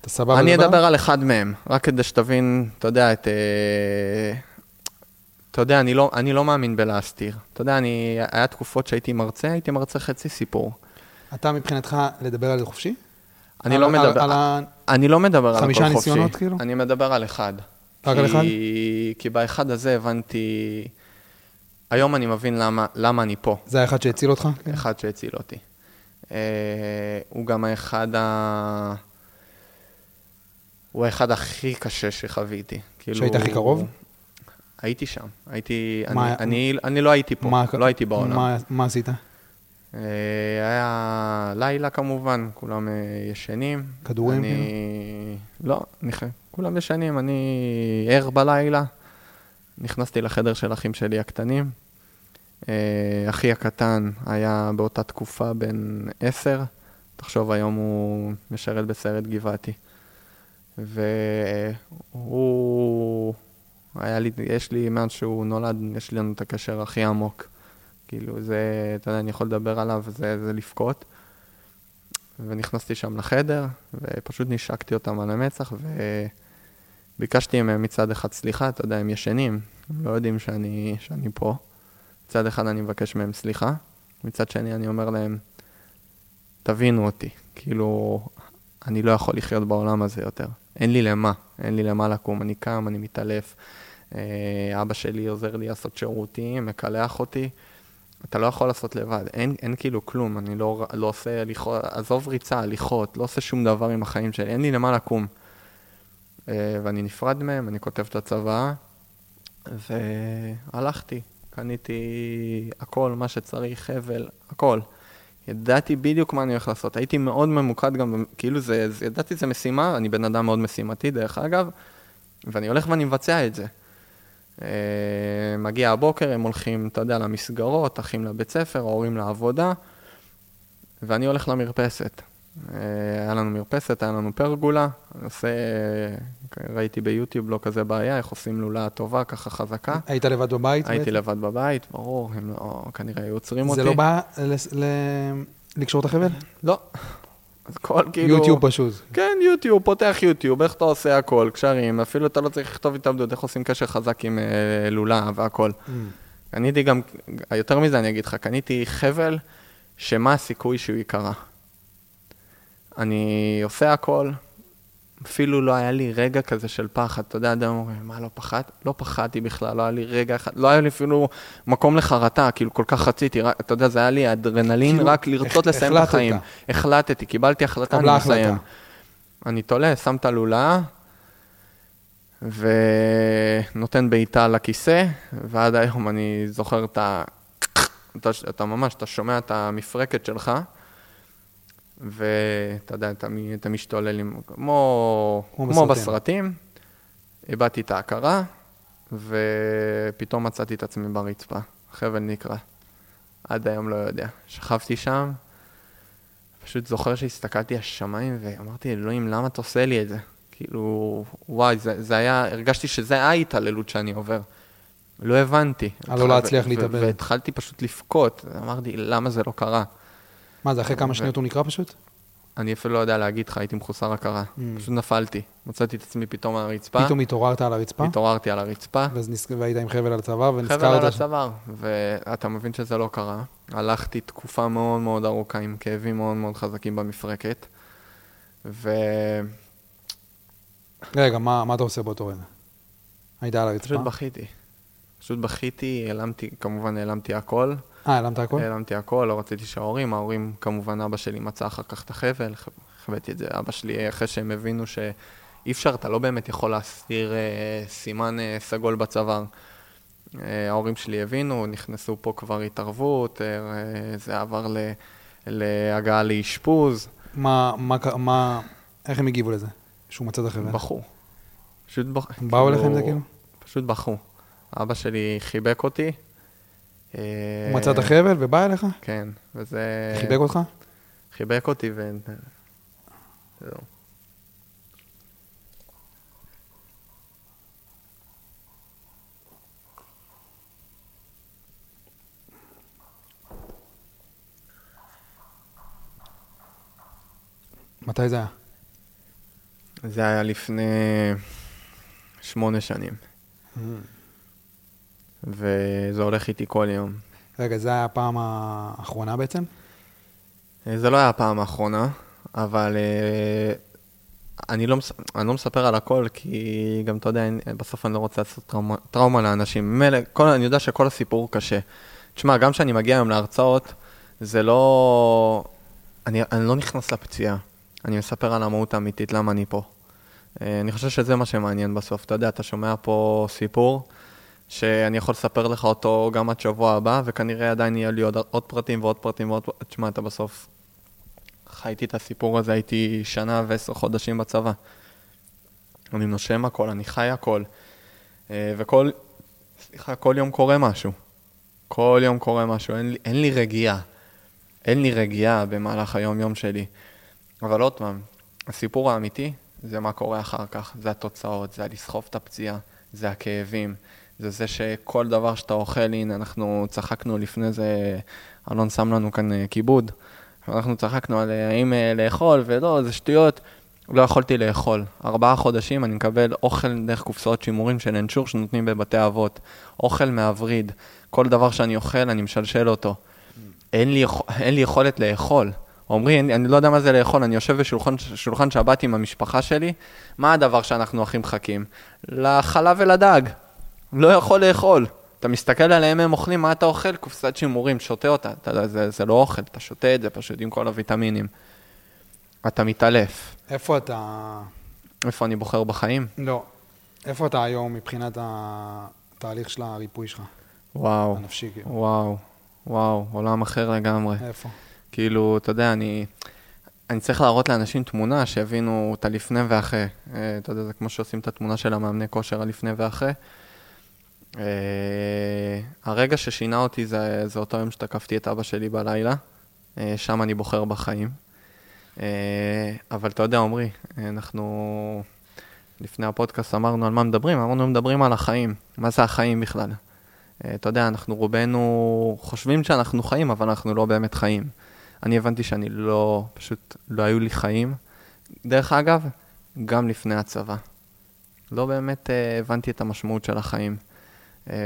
אתה סבבה אני לדבר? אדבר על אחד מהם, רק כדי שתבין, אתה יודע, את... אה, אתה יודע, אני לא, אני לא מאמין בלהסתיר. אתה יודע, אני, היה תקופות שהייתי מרצה, הייתי מרצה חצי סיפור. אתה מבחינתך לדבר על זה חופשי? אני על- לא על- מדבר, על ה... אני לא מדבר על הכל חופשי. חמישה ניסיונות, כאילו? אני מדבר על אחד. רק על אחד? כי באחד הזה הבנתי... היום אני מבין למה, למה אני פה. זה האחד שהציל אותך? אחד שהציל אותי. אה, הוא גם האחד ה... הוא האחד הכי קשה שחוויתי. כאילו... שהיית הכי קרוב? הייתי שם. הייתי... מה- אני, אני, אני לא הייתי פה, מה- לא הייתי בעולם. מה- מה עשית? אה, היה לילה כמובן, כולם אה, ישנים. כדורים, אני... לא, אני... ח- כולם ישנים, אני ער בלילה. נכנסתי לחדר של אחים שלי הקטנים. אה, אחי הקטן היה באותה תקופה בן עשר. תחשוב, היום הוא משרת בסיירת גבעתי. והוא... היה לי, יש לי, מאז שהוא נולד, יש לנו את הקשר הכי עמוק. כאילו, זה, אתה יודע, אני יכול לדבר עליו, זה, זה לבכות. ונכנסתי שם לחדר, ופשוט נשקתי אותם על המצח, וביקשתי מהם מצד אחד סליחה, אתה יודע, הם ישנים, הם לא יודעים שאני, שאני פה. מצד אחד אני מבקש מהם סליחה, מצד שני אני אומר להם, תבינו אותי, כאילו, אני לא יכול לחיות בעולם הזה יותר. אין לי למה, אין לי למה לקום, אני קם, אני מתעלף. אה, אבא שלי עוזר לי לעשות שירותים, מקלח אותי. אתה לא יכול לעשות לבד, אין, אין כאילו כלום, אני לא, לא עושה הליכות, עזוב ריצה, הליכות, לא עושה שום דבר עם החיים שלי, אין לי למה לקום. אה, ואני נפרד מהם, אני כותב את הצוואה, והלכתי, קניתי הכל, מה שצריך, חבל, הכל. ידעתי בדיוק מה אני הולך לעשות, הייתי מאוד ממוקד גם, כאילו זה, זה ידעתי זה משימה, אני בן אדם מאוד משימתי דרך אגב, ואני הולך ואני מבצע את זה. אה, מגיע הבוקר, הם הולכים, אתה יודע, למסגרות, אחים לבית ספר, ההורים לעבודה, ואני הולך למרפסת. אה, היה לנו מרפסת, היה לנו פרגולה, אני עושה, ראיתי ביוטיוב לא כזה בעיה, איך עושים לולה טובה, ככה חזקה. היית לבד בבית? הייתי בעצם? לבד בבית, ברור, הם לא, כנראה היו עוצרים אותי. זה לא בא לס- ל- לקשור את החבל? לא. אז כל כאילו... יוטיוב פשוט. כן, יוטיוב, פותח יוטיוב, איך אתה עושה הכל, קשרים, אפילו אתה לא צריך לכתוב התאבדות, איך עושים קשר חזק עם אה, לולה והכל. קניתי גם, יותר מזה אני אגיד לך, קניתי חבל שמה הסיכוי שהוא ייקרע. אני עושה הכל, אפילו לא היה לי רגע כזה של פחד. אתה יודע, אדם אומר, מה, לא פחד? לא פחדתי בכלל, לא היה לי רגע אחד, לא היה לי אפילו מקום לחרטה, כאילו כל כך רציתי, רק, אתה יודע, זה היה לי אדרנלין, כאילו, רק לרצות הח- לסיים את. החיים. החלטתי, קיבלתי החלטה, אני מסיים. אני תולה, שם את הלולה, ונותן בעיטה לכיסא, ועד היום אני זוכר את ה... אתה, אתה ממש, אתה שומע את המפרקת שלך, ואתה יודע, אתה, אתה משתולל עם... כמו, כמו כמו בסרטים. איבדתי את ההכרה, ופתאום מצאתי את עצמי ברצפה. חבל נקרע. עד היום לא יודע. שכבתי שם, פשוט זוכר שהסתכלתי השמיים ואמרתי, אלוהים, למה אתה עושה לי את זה? כאילו, וואי, זה, זה היה, הרגשתי שזה ההתעללות שאני עובר. לא הבנתי. על לא להצליח להתאבד. והתחלתי פשוט לבכות. אמרתי, למה זה לא קרה? מה, זה אחרי כמה שניות הוא נקרא פשוט? אני אפילו לא יודע להגיד לך, הייתי מחוסר הכרה. Mm. פשוט נפלתי. מצאתי את עצמי פתאום על הרצפה. פתאום התעוררת על הרצפה? התעוררתי על הרצפה. והיית עם חבל על הצוואר, חבל על ונזכרת... הצוואר, ואתה מבין שזה לא קרה. הלכתי תקופה מאוד מאוד ארוכה עם כאבים מאוד מאוד חזקים במפרקת, ו... רגע, מה מה אתה עושה באותו רגע? היית על הרצפה? פשוט בכיתי. פשוט בכיתי, העלמתי, כמובן העלמתי הכל. אה, העלמת הכל? העלמתי הכל, לא רציתי שההורים, ההורים, כמובן אבא שלי מצא אחר כך את החבל, חוויתי את זה, אבא שלי, אחרי שהם הבינו שאי אפשר, אתה לא באמת יכול להסתיר אה, סימן אה, סגול בצוואר. אה, ההורים שלי הבינו, נכנסו פה כבר התערבות, אה, אה, זה עבר ל, להגעה לאשפוז, מה, מה, מה, איך הם הגיבו לזה? שהוא מצא את החבל? בכו. פשוט. הם באו אליך עם זה כאילו? פשוט בכו. אבא שלי חיבק אותי. אה, הוא מצא את החבל ובא אליך? כן, וזה... חיבק אותך? חיבק אותי ו... זהו. מתי זה היה? זה היה לפני שמונה שנים, וזה הולך איתי כל יום. רגע, זה היה הפעם האחרונה בעצם? אה, זה לא היה הפעם האחרונה, אבל אה, אני לא, אני לא מספר על הכל, כי גם, אתה יודע, בסוף אני לא רוצה לעשות טראומה, טראומה לאנשים. ממילא, כל- אני יודע שכל הסיפור קשה. תשמע, גם כשאני מגיע היום להרצאות, זה לא... אני, אני לא נכנס לפציעה. אני מספר על המהות האמיתית, למה אני פה. אה, אני חושב שזה מה שמעניין בסוף. אתה יודע, אתה שומע פה סיפור, שאני יכול לספר לך אותו גם עד שבוע הבא, וכנראה עדיין יהיה לי עוד, עוד פרטים ועוד פרטים ועוד... תשמע, אתה בסוף חייתי את הסיפור הזה, הייתי שנה ועשר חודשים בצבא. אני נושם הכל, אני חי הכל. אה, וכל, סליחה, כל יום קורה משהו. כל יום קורה משהו, אין לי, אין לי רגיעה. אין לי רגיעה במהלך היום-יום שלי. אבל עוד פעם, הסיפור האמיתי זה מה קורה אחר כך, זה התוצאות, זה הלסחוב את הפציעה, זה הכאבים, זה זה שכל דבר שאתה אוכל, הנה, אנחנו צחקנו לפני זה, אלון שם לנו כאן אה, כיבוד, ואנחנו צחקנו על אה, האם אה, לאכול ולא, זה שטויות. לא יכולתי לאכול. ארבעה חודשים אני מקבל אוכל דרך קופסאות שימורים של אנשור שנותנים בבתי אבות. אוכל מהווריד. כל דבר שאני אוכל, אני משלשל אותו. אין לי, אין לי יכולת לאכול. עמרי, אני, לא יודע מה זה לאכול, אני יושב בשולחן שולחן שבת עם המשפחה שלי, מה הדבר שאנחנו הכי מחכים? לחלב ולדג. לא יכול לאכול. אתה מסתכל עליהם, הם אוכלים, מה אתה אוכל? קופסת שימורים, שותה אותה. אתה, זה, זה לא אוכל, אתה שותה את זה פשוט עם כל הוויטמינים. אתה מתעלף. איפה אתה... איפה אני בוחר בחיים? לא. איפה אתה היום מבחינת התהליך של הריפוי שלך, וואו, הנפשי? כאילו? וואו, וואו, עולם אחר לגמרי. איפה? כאילו, אתה יודע, אני, אני צריך להראות לאנשים תמונה שיבינו את הלפני ואחרי. אה, אתה יודע, זה כמו שעושים את התמונה של המאמני כושר הלפני ואחרי. אה, הרגע ששינה אותי זה, זה אותו יום שתקפתי את אבא שלי בלילה. אה, שם אני בוחר בחיים. אה, אבל אתה יודע, עמרי, אנחנו לפני הפודקאסט אמרנו על מה מדברים, אמרנו מדברים על החיים. מה זה החיים בכלל? אתה יודע, אנחנו רובנו חושבים שאנחנו חיים, אבל אנחנו לא באמת חיים. אני הבנתי שאני לא, פשוט לא היו לי חיים. דרך אגב, גם לפני הצבא. לא באמת הבנתי את המשמעות של החיים. אה,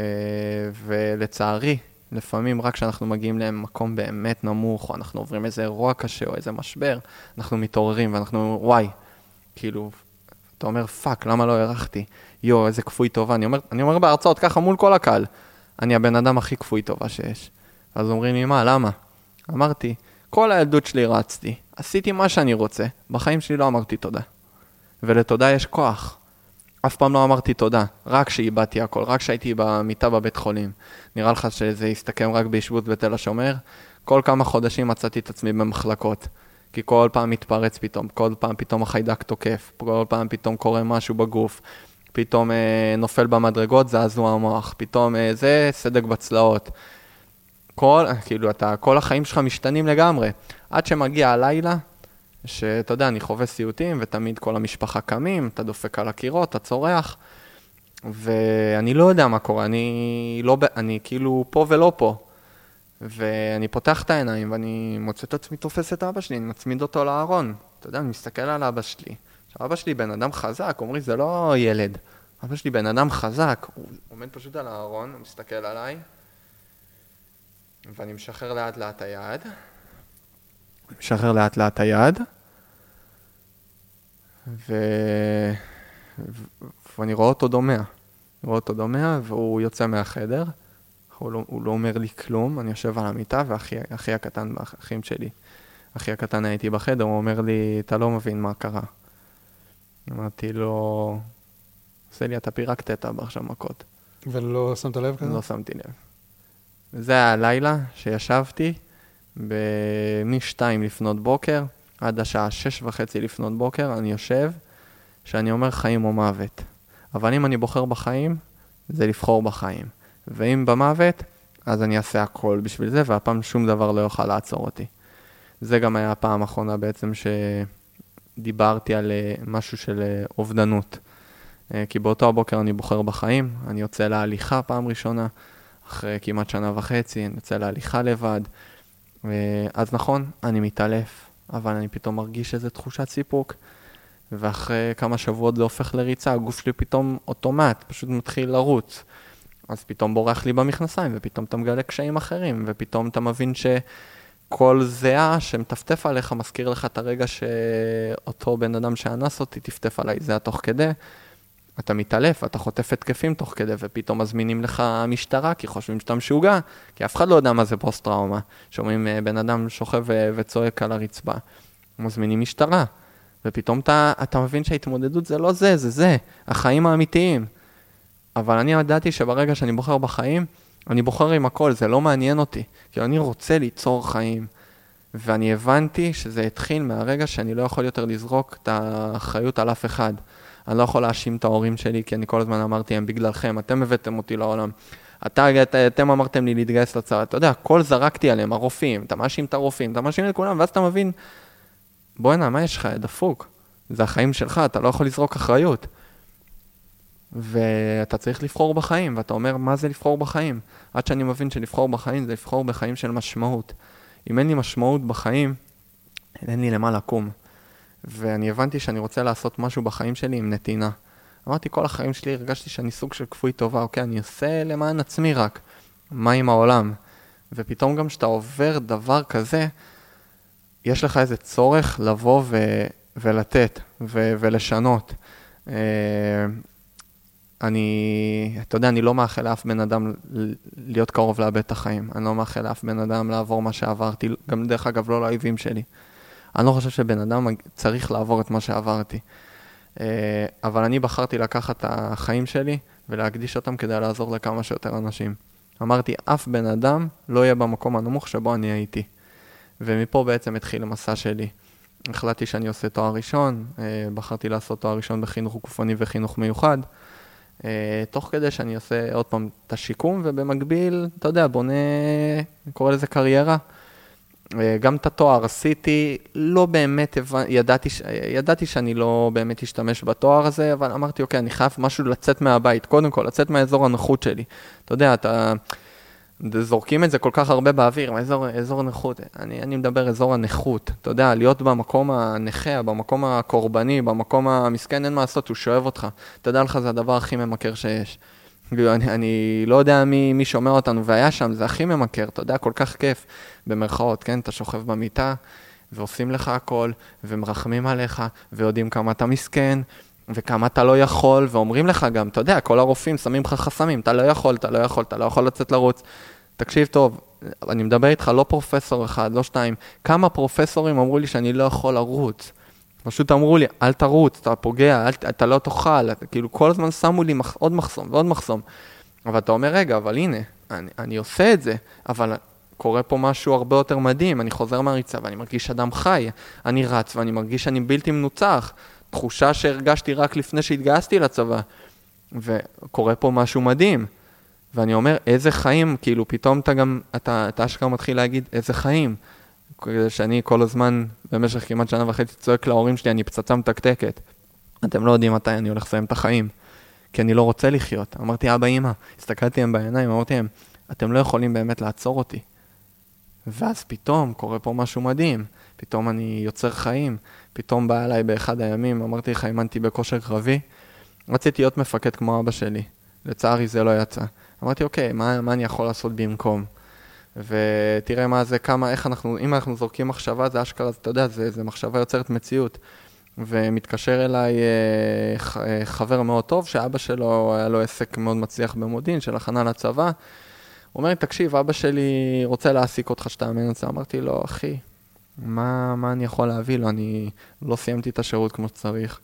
ולצערי, לפעמים רק כשאנחנו מגיעים למקום באמת נמוך, או אנחנו עוברים איזה אירוע קשה או איזה משבר, אנחנו מתעוררים ואנחנו אומרים, וואי, כאילו, אתה אומר, fuck, למה לא הארכתי? יואו, איזה כפוי טובה. אני אומר, אני אומר בהרצאות ככה מול כל הקהל, אני הבן אדם הכי כפוי טובה שיש. אז אומרים לי, מה, למה? אמרתי, כל הילדות שלי רצתי, עשיתי מה שאני רוצה, בחיים שלי לא אמרתי תודה. ולתודה יש כוח. אף פעם לא אמרתי תודה, רק שאיבדתי הכל, רק שהייתי במיטה בבית חולים. נראה לך שזה יסתכם רק באשפוז בתל השומר? כל כמה חודשים מצאתי את עצמי במחלקות. כי כל פעם מתפרץ פתאום, כל פעם פתאום החיידק תוקף, כל פעם פתאום קורה משהו בגוף, פתאום אה, נופל במדרגות, זעזוע המוח, פתאום אה, זה, סדק בצלעות. כל, כאילו, אתה, כל החיים שלך משתנים לגמרי. עד שמגיע הלילה, שאתה יודע, אני חווה סיוטים, ותמיד כל המשפחה קמים, אתה דופק על הקירות, אתה צורח, ואני לא יודע מה קורה, אני לא, אני כאילו פה ולא פה. ואני פותח את העיניים, ואני מוצא את עצמי תופס את אבא שלי, אני מצמיד אותו לארון. אתה יודע, אני מסתכל על אבא שלי. עכשיו, אבא שלי בן אדם חזק, אומרים, זה לא ילד. אבא שלי בן אדם חזק, הוא עומד פשוט על הארון, הוא מסתכל עליי, ואני משחרר לאט לאט היד. משחרר לאט לאט היד, ו... ו... ואני רואה אותו דומע. אני רואה אותו דומע, והוא יוצא מהחדר. הוא לא, הוא לא אומר לי כלום, אני יושב על המיטה, ואחי אחי הקטן, האחים שלי, אחי הקטן הייתי בחדר, הוא אומר לי, אתה לא מבין מה קרה. אמרתי לו, עושה לי, אתה פירקת את אבא עכשיו מכות. ולא שמת לב כזה? לא שמתי לב. זה היה הלילה שישבתי מ-2 לפנות בוקר עד השעה 6 וחצי לפנות בוקר, אני יושב, שאני אומר חיים או מוות. אבל אם אני בוחר בחיים, זה לבחור בחיים. ואם במוות, אז אני אעשה הכל בשביל זה, והפעם שום דבר לא יוכל לעצור אותי. זה גם היה הפעם האחרונה בעצם שדיברתי על אה, משהו של אה, אובדנות. אה, כי באותו הבוקר אני בוחר בחיים, אני יוצא להליכה פעם ראשונה, אחרי כמעט שנה וחצי, אני יוצא להליכה לבד. אז נכון, אני מתעלף, אבל אני פתאום מרגיש איזו תחושת סיפוק. ואחרי כמה שבועות זה הופך לריצה, הגוף שלי פתאום אוטומט, פשוט מתחיל לרוץ. אז פתאום בורח לי במכנסיים, ופתאום אתה מגלה קשיים אחרים, ופתאום אתה מבין ש... קול זהה שמטפטף עליך, מזכיר לך את הרגע שאותו בן אדם שאנס אותי טפטף עליי, זה התוך כדי. אתה מתעלף, אתה חוטף התקפים תוך כדי, ופתאום מזמינים לך משטרה, כי חושבים שאתה משוגע, כי אף אחד לא יודע מה זה פוסט-טראומה. שומעים אה, בן אדם שוכב וצועק על הרצפה. מזמינים משטרה, ופתאום אתה, אתה מבין שההתמודדות זה לא זה, זה זה, החיים האמיתיים. אבל אני ידעתי שברגע שאני בוחר בחיים, אני בוחר עם הכל, זה לא מעניין אותי. כי אני רוצה ליצור חיים. ואני הבנתי שזה התחיל מהרגע שאני לא יכול יותר לזרוק את האחריות על אף אחד. אני לא יכול להאשים את ההורים שלי, כי אני כל הזמן אמרתי, הם בגללכם, אתם הבאתם אותי לעולם. אתה, את, אתם אמרתם לי להתגייס לצבא, אתה יודע, הכל זרקתי עליהם, הרופאים, אתה מאשים את הרופאים, אתה מאשים את כולם, ואז אתה מבין, בואנה, מה יש לך, דפוק? זה החיים שלך, אתה לא יכול לזרוק אחריות. ואתה צריך לבחור בחיים, ואתה אומר, מה זה לבחור בחיים? עד שאני מבין שלבחור בחיים זה לבחור בחיים של משמעות. אם אין לי משמעות בחיים, אין לי למה לקום. ואני הבנתי שאני רוצה לעשות משהו בחיים שלי עם נתינה. אמרתי, כל החיים שלי הרגשתי שאני סוג של כפוי טובה, אוקיי, אני עושה למען עצמי רק. מה עם העולם? ופתאום גם כשאתה עובר דבר כזה, יש לך איזה צורך לבוא ו- ולתת ו- ולשנות. Uh, אני, אתה יודע, אני לא מאחל לאף בן אדם להיות קרוב לאבד את החיים. אני לא מאחל לאף בן אדם לעבור מה שעברתי, גם דרך אגב לא לאויבים שלי. אני לא חושב שבן אדם צריך לעבור את מה שעברתי. אה, אבל אני בחרתי לקחת את החיים שלי ולהקדיש אותם כדי לעזור לכמה שיותר אנשים. אמרתי, אף בן אדם לא יהיה במקום הנמוך שבו אני הייתי. ומפה בעצם התחיל המסע שלי. החלטתי שאני עושה תואר ראשון, אה, בחרתי לעשות תואר ראשון בחינוך גופני וחינוך מיוחד. אה, תוך כדי שאני עושה עוד פעם את השיקום, ובמקביל, אתה יודע, בונה, אני קורא לזה קריירה. אה, גם את התואר עשיתי, לא באמת ידעתי, ידעתי שאני לא באמת אשתמש בתואר הזה, אבל אמרתי, אוקיי, אני חייב משהו לצאת מהבית, קודם כל, לצאת מהאזור הנוחות שלי. אתה יודע, אתה... זורקים את זה כל כך הרבה באוויר, אזור, אזור הנכות, אני, אני מדבר אזור הנכות, אתה יודע, להיות במקום הנכה, במקום הקורבני, במקום המסכן, אין מה לעשות, הוא שואב אותך. תדע לך, זה הדבר הכי ממכר שיש. אני, אני לא יודע מי, מי שומע אותנו והיה שם, זה הכי ממכר, אתה יודע, כל כך כיף, במרכאות, כן? אתה שוכב במיטה, ועושים לך הכל, ומרחמים עליך, ויודעים כמה אתה מסכן, וכמה אתה לא יכול, ואומרים לך גם, אתה יודע, כל הרופאים שמים לך חסמים, אתה לא יכול, אתה לא יכול, אתה לא יכול לצאת לרוץ. תקשיב טוב, אני מדבר איתך לא פרופסור אחד, לא שתיים, כמה פרופסורים אמרו לי שאני לא יכול לרוץ. פשוט אמרו לי, אל תרוץ, אתה פוגע, אל, אתה לא תאכל, אתה, כאילו כל הזמן שמו לי מח, עוד מחסום ועוד מחסום. אבל אתה אומר, רגע, אבל הנה, אני, אני עושה את זה, אבל קורה פה משהו הרבה יותר מדהים, אני חוזר מהריצה ואני מרגיש אדם חי, אני רץ ואני מרגיש שאני בלתי מנוצח. תחושה שהרגשתי רק לפני שהתגייסתי לצבא. וקורה פה משהו מדהים. ואני אומר, איזה חיים, כאילו פתאום אתה גם, אתה, אתה אשכרה מתחיל להגיד, איזה חיים. שאני כל הזמן, במשך כמעט שנה וחצי, צועק להורים שלי, אני פצצה מתקתקת. אתם לא יודעים מתי אני הולך לסיים את החיים. כי אני לא רוצה לחיות. אמרתי, אבא, אמא, הסתכלתי להם בעיניים, אמרתי להם, אתם לא יכולים באמת לעצור אותי. ואז פתאום קורה פה משהו מדהים. פתאום אני יוצר חיים, פתאום בא אליי באחד הימים, אמרתי לך, אימנתי בכושר קרבי, רציתי להיות מפקד כמו אבא שלי. לצערי זה לא יצא. אמרתי, אוקיי, מה, מה אני יכול לעשות במקום? ותראה מה זה, כמה, איך אנחנו, אם אנחנו זורקים מחשבה, זה אשכרה, אתה יודע, זה, זה מחשבה יוצרת מציאות. ומתקשר אליי אה, אה, חבר מאוד טוב, שאבא שלו, היה לו עסק מאוד מצליח במודיעין, של הכנה לצבא. הוא אומר לי, תקשיב, אבא שלי רוצה להעסיק אותך שתאמן את זה. אמרתי לו, אחי, מה, מה אני יכול להביא לו? אני לא סיימתי את השירות כמו שצריך.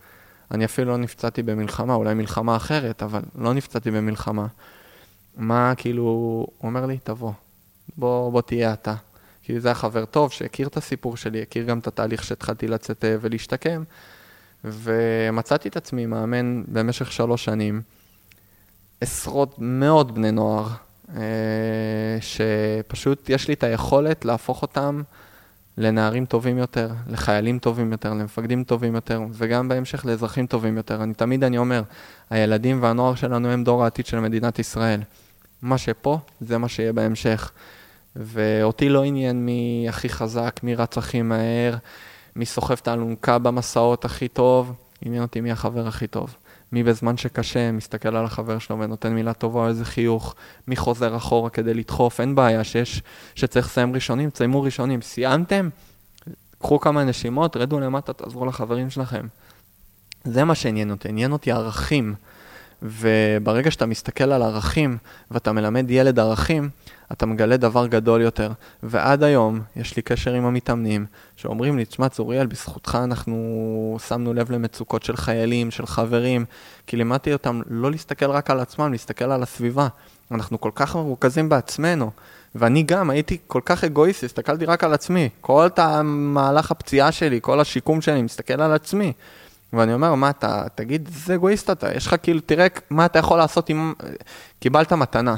אני אפילו לא נפצעתי במלחמה, אולי מלחמה אחרת, אבל לא נפצעתי במלחמה. מה, כאילו, הוא אומר לי, תבוא, בוא, בוא תהיה אתה. כי זה היה חבר טוב שהכיר את הסיפור שלי, הכיר גם את התהליך שהתחלתי לצאת אה, ולהשתקם, ומצאתי את עצמי מאמן במשך שלוש שנים, עשרות, מאות בני נוער, אה, שפשוט יש לי את היכולת להפוך אותם לנערים טובים יותר, לחיילים טובים יותר, למפקדים טובים יותר, וגם בהמשך לאזרחים טובים יותר. אני תמיד אני אומר, הילדים והנוער שלנו הם דור העתיד של מדינת ישראל. מה שפה, זה מה שיהיה בהמשך. ואותי לא עניין מי הכי חזק, מי רץ הכי מהר, מי סוחב את האלונקה במסעות הכי טוב, עניין אותי מי החבר הכי טוב. מי בזמן שקשה מסתכל על החבר שלו ונותן מילה טובה או איזה חיוך, מי חוזר אחורה כדי לדחוף, אין בעיה שיש, שצריך לסיים ראשונים, תסיימו ראשונים. סיימתם? קחו כמה נשימות, רדו למטה, תעזרו לחברים שלכם. זה מה שעניין אותי, עניין אותי ערכים. וברגע שאתה מסתכל על ערכים ואתה מלמד ילד ערכים, אתה מגלה דבר גדול יותר. ועד היום יש לי קשר עם המתאמנים, שאומרים לי, תשמע, צוריאל, בזכותך אנחנו שמנו לב למצוקות של חיילים, של חברים, כי לימדתי אותם לא להסתכל רק על עצמם, להסתכל על הסביבה. אנחנו כל כך מרוכזים בעצמנו. ואני גם הייתי כל כך אגואיסט, הסתכלתי רק על עצמי. כל המהלך הפציעה שלי, כל השיקום שלי, מסתכל על עצמי. ואני אומר, מה אתה, תגיד, איזה אגואיסט אתה, יש לך כאילו, תראה מה אתה יכול לעשות אם קיבלת מתנה.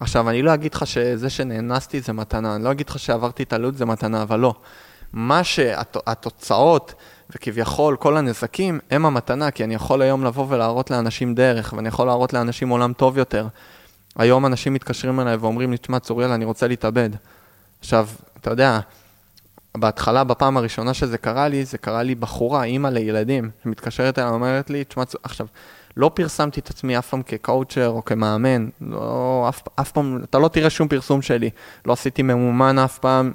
עכשיו, אני לא אגיד לך שזה שנאנסתי זה מתנה, אני לא אגיד לך שעברתי התעללות זה מתנה, אבל לא. מה שהתוצאות וכביכול כל הנזקים הם המתנה, כי אני יכול היום לבוא ולהראות לאנשים דרך, ואני יכול להראות לאנשים עולם טוב יותר. היום אנשים מתקשרים אליי ואומרים לי, תשמע, צוריאל, אני רוצה להתאבד. עכשיו, אתה יודע, בהתחלה, בפעם הראשונה שזה קרה לי, זה קרה לי בחורה, אימא לילדים, שמתקשרת אליי ואומרת לי, תשמע, עכשיו, לא פרסמתי את עצמי אף פעם כקואוצ'ר או כמאמן, לא, אף, אף פעם, אתה לא תראה שום פרסום שלי, לא עשיתי ממומן אף פעם.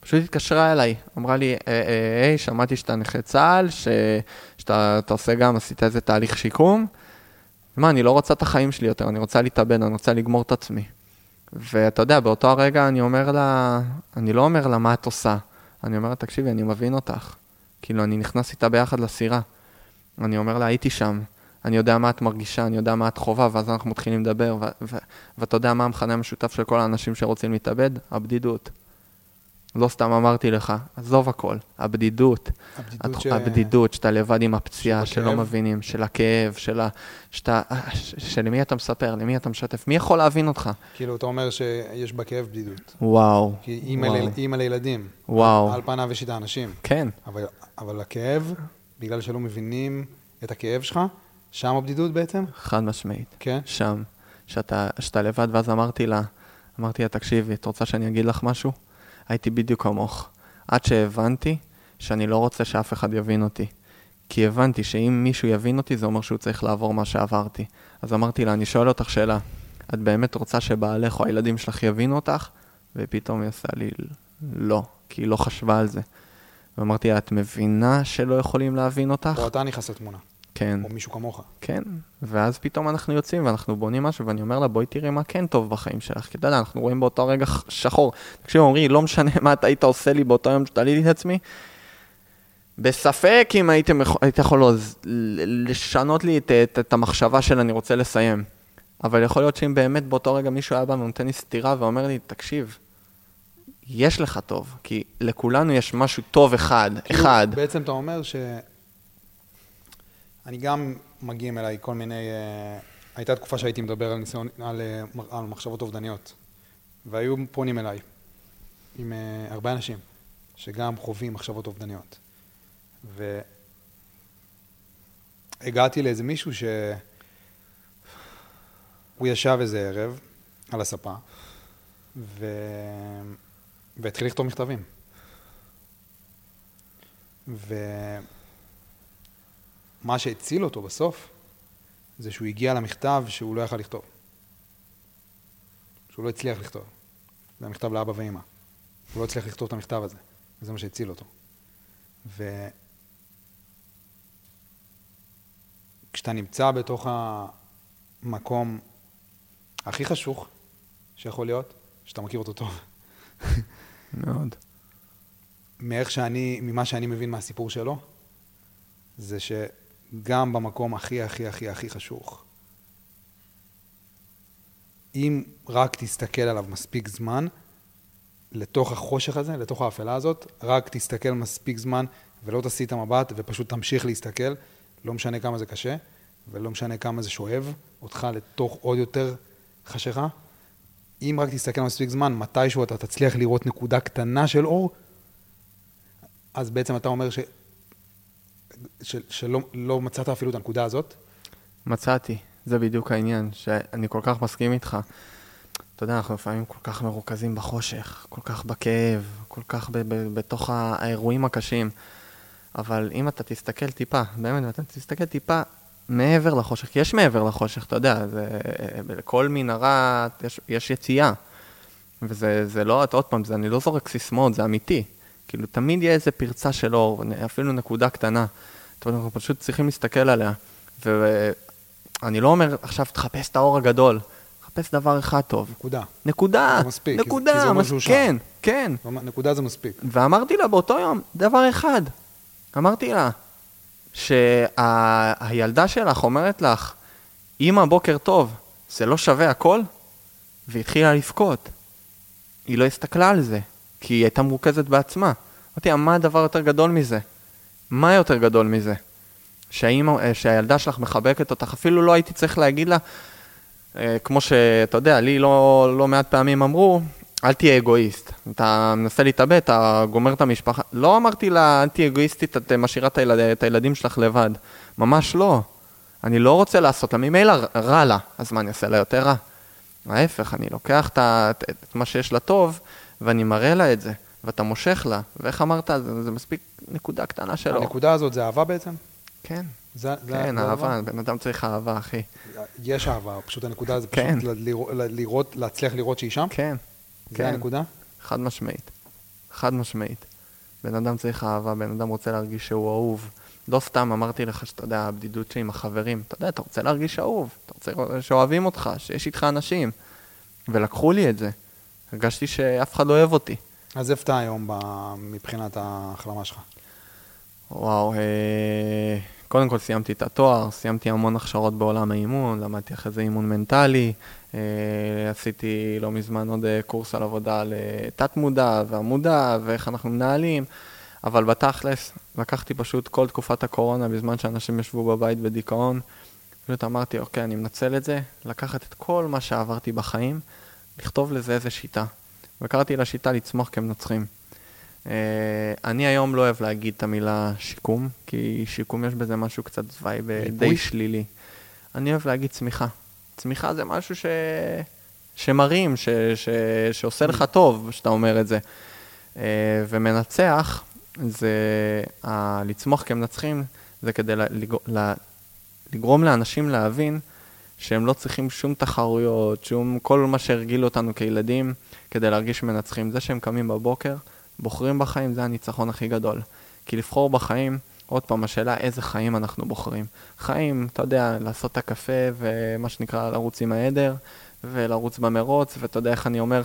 פשוט התקשרה אליי, אמרה לי, אה, אה, היי, שמעתי שאתה נכה צה"ל, ש... שאתה עושה גם, עשית איזה תהליך שיקום. מה, אני לא רוצה את החיים שלי יותר, אני רוצה להתאבד, אני רוצה לגמור את עצמי. ואתה יודע, באותו הרגע אני אומר לה, אני לא אומר לה מה את עושה, אני אומר לה, תקשיבי, אני מבין אותך. כאילו, אני נכנס איתה ביחד לסירה. אני אומר לה, הייתי שם, אני יודע מה את מרגישה, אני יודע מה את חובה, ואז אנחנו מתחילים לדבר, ואתה יודע מה המכנה המשותף של כל האנשים שרוצים להתאבד? הבדידות. לא סתם אמרתי לך, עזוב הכל, הבדידות. הבדידות, ש... הבדידות שאתה לבד עם הפציעה, שלא מבינים, של הכאב, של ה... שאתה... שלמי אתה מספר, למי אתה משתף, מי יכול להבין אותך? כאילו, אתה אומר שיש בכאב בדידות. וואו. כי אימא. ל... אימא לילדים. וואו. על פניו יש את האנשים. כן. אבל, אבל הכאב, בגלל שלא מבינים את הכאב שלך, שם הבדידות בעצם? חד משמעית. כן? שם. שאתה, שאתה לבד, ואז אמרתי לה, אמרתי לה, תקשיבי, את רוצה שאני אגיד לך משהו? הייתי בדיוק כמוך. עד שהבנתי שאני לא רוצה שאף אחד יבין אותי. כי הבנתי שאם מישהו יבין אותי, זה אומר שהוא צריך לעבור מה שעברתי. אז אמרתי לה, אני שואל אותך שאלה, את באמת רוצה שבעלך או הילדים שלך יבינו אותך? ופתאום היא עושה לי, לא, כי היא לא חשבה על זה. ואמרתי לה, את מבינה שלא יכולים להבין אותך? או אתה נכנס לתמונה. כן. או מישהו כמוך. כן, ואז פתאום אנחנו יוצאים ואנחנו בונים משהו, ואני אומר לה, בואי תראי מה כן טוב בחיים שלך, כי אתה יודע, אנחנו רואים באותו רגע שחור. תקשיב, עמרי, לא משנה מה אתה היית עושה לי באותו יום שתליתי את עצמי, בספק אם היית, היית יכול לשנות לי את, את, את המחשבה של אני רוצה לסיים. אבל יכול להיות שאם באמת באותו רגע מישהו היה בא ונותן לי סטירה ואומר לי, תקשיב, יש לך טוב, כי לכולנו יש משהו טוב אחד, כאילו, אחד. בעצם אתה אומר ש... אני גם מגיעים אליי כל מיני... Uh, הייתה תקופה שהייתי מדבר על ניסיון, על, uh, על מחשבות אובדניות, והיו פונים אליי עם uh, הרבה אנשים שגם חווים מחשבות אובדניות. והגעתי לאיזה מישהו שהוא ישב איזה ערב על הספה, ו... והתחיל לכתוב מכתבים. ו... מה שהציל אותו בסוף, זה שהוא הגיע למכתב שהוא לא יכל לכתוב. שהוא לא הצליח לכתוב. זה המכתב לאבא ואימא. הוא לא הצליח לכתוב את המכתב הזה, וזה מה שהציל אותו. וכשאתה נמצא בתוך המקום הכי חשוך שיכול להיות, שאתה מכיר אותו טוב. מאוד. מאיך שאני, ממה שאני מבין מהסיפור שלו, זה ש... גם במקום הכי הכי הכי הכי חשוך. אם רק תסתכל עליו מספיק זמן, לתוך החושך הזה, לתוך האפלה הזאת, רק תסתכל מספיק זמן ולא תסיט את המבט ופשוט תמשיך להסתכל, לא משנה כמה זה קשה ולא משנה כמה זה שואב אותך לתוך עוד יותר חשיכה. אם רק תסתכל מספיק זמן, מתישהו אתה תצליח לראות נקודה קטנה של אור, אז בעצם אתה אומר ש... של, שלא לא מצאת אפילו את הנקודה הזאת? מצאתי, זה בדיוק העניין, שאני כל כך מסכים איתך. אתה יודע, אנחנו לפעמים כל כך מרוכזים בחושך, כל כך בכאב, כל כך ב- ב- בתוך האירועים הקשים. אבל אם אתה תסתכל טיפה, באמת, אתה תסתכל טיפה מעבר לחושך, כי יש מעבר לחושך, אתה יודע, זה, לכל מנהרה יש, יש יציאה. וזה זה לא, עוד פעם, זה, אני לא זורק סיסמאות, זה אמיתי. כאילו, תמיד יהיה איזה פרצה של אור, אפילו נקודה קטנה. אתה יודע, אנחנו פשוט צריכים להסתכל עליה. ואני לא אומר, עכשיו תחפש את האור הגדול. חפש דבר אחד טוב. נקודה. נקודה. זה מספיק, נקודה, כי זה אומר. שהוא שם. כן, כן. נקודה זה מספיק. ואמרתי לה באותו יום דבר אחד. אמרתי לה, שהילדה שלך אומרת לך, אמא, בוקר טוב, זה לא שווה הכל? והיא התחילה לבכות. היא לא הסתכלה על זה, כי היא הייתה מרוכזת בעצמה. אמרתי לה, מה הדבר יותר גדול מזה? מה יותר גדול מזה? שהאימא, אה, שהילדה שלך מחבקת אותך, אפילו לא הייתי צריך להגיד לה, אה, כמו שאתה יודע, לי לא, לא מעט פעמים אמרו, אל תהיה אגואיסט. אתה מנסה להתאבד, אתה גומר את המשפחה. לא אמרתי לה, אל תהיה אגואיסטית, את משאירה את, הילד, את הילדים שלך לבד. ממש לא. אני לא רוצה לעשות לה, ממילא רע לה, אז מה, אני אעשה לה יותר רע? ההפך, אני לוקח את, את, את מה שיש לה טוב, ואני מראה לה את זה, ואתה מושך לה. ואיך אמרת, זה, זה מספיק נקודה קטנה שלו. הנקודה הזאת זה אהבה בעצם? כן. זה, זה כן, אהבה, בן אדם צריך אהבה, אחי. יש אהבה, פשוט הנקודה זה פשוט כן. לראות, לראות, להצליח לראות שהיא שם? כן, זה כן. הנקודה? חד משמעית. חד משמעית. בן אדם צריך אהבה, בן אדם רוצה להרגיש שהוא אהוב. לא סתם אמרתי לך שאתה יודע, הבדידות שלי עם החברים. אתה יודע, אתה רוצה להרגיש אהוב, אתה רוצה שאוהבים אותך, שיש איתך אנשים. ולקחו לי את זה. הרגשתי שאף אחד לא אוהב אותי. אז איפה אתה היום מבחינת ההחלמה שלך? וואו, אה, קודם כל סיימתי את התואר, סיימתי המון הכשרות בעולם האימון, למדתי אחרי זה אימון מנטלי, אה, עשיתי לא מזמן עוד אה, קורס על עבודה על אה, תת-מודע והמודע ואיך אנחנו מנהלים, אבל בתכלס לקחתי פשוט כל תקופת הקורונה בזמן שאנשים ישבו בבית בדיכאון, פשוט אמרתי, אוקיי, אני מנצל את זה, לקחת את כל מה שעברתי בחיים, לכתוב לזה איזה שיטה. וקראתי לשיטה לצמוח כמנצחים. Uh, אני היום לא אוהב להגיד את המילה שיקום, כי שיקום יש בזה משהו קצת וייב ריפוי? די שלילי. אני אוהב להגיד צמיחה. צמיחה זה משהו ש... שמרים, ש... ש... שעושה לך טוב, שאתה אומר את זה. Uh, ומנצח, זה... ה... לצמוח כמנצחים, זה כדי לג... ל... לגרום לאנשים להבין שהם לא צריכים שום תחרויות, שום... כל מה שהרגילו אותנו כילדים, כדי להרגיש מנצחים. זה שהם קמים בבוקר, בוחרים בחיים, זה הניצחון הכי גדול. כי לבחור בחיים, עוד פעם, השאלה איזה חיים אנחנו בוחרים. חיים, אתה יודע, לעשות את הקפה ומה שנקרא לרוץ עם העדר, ולרוץ במרוץ, ואתה יודע איך אני אומר,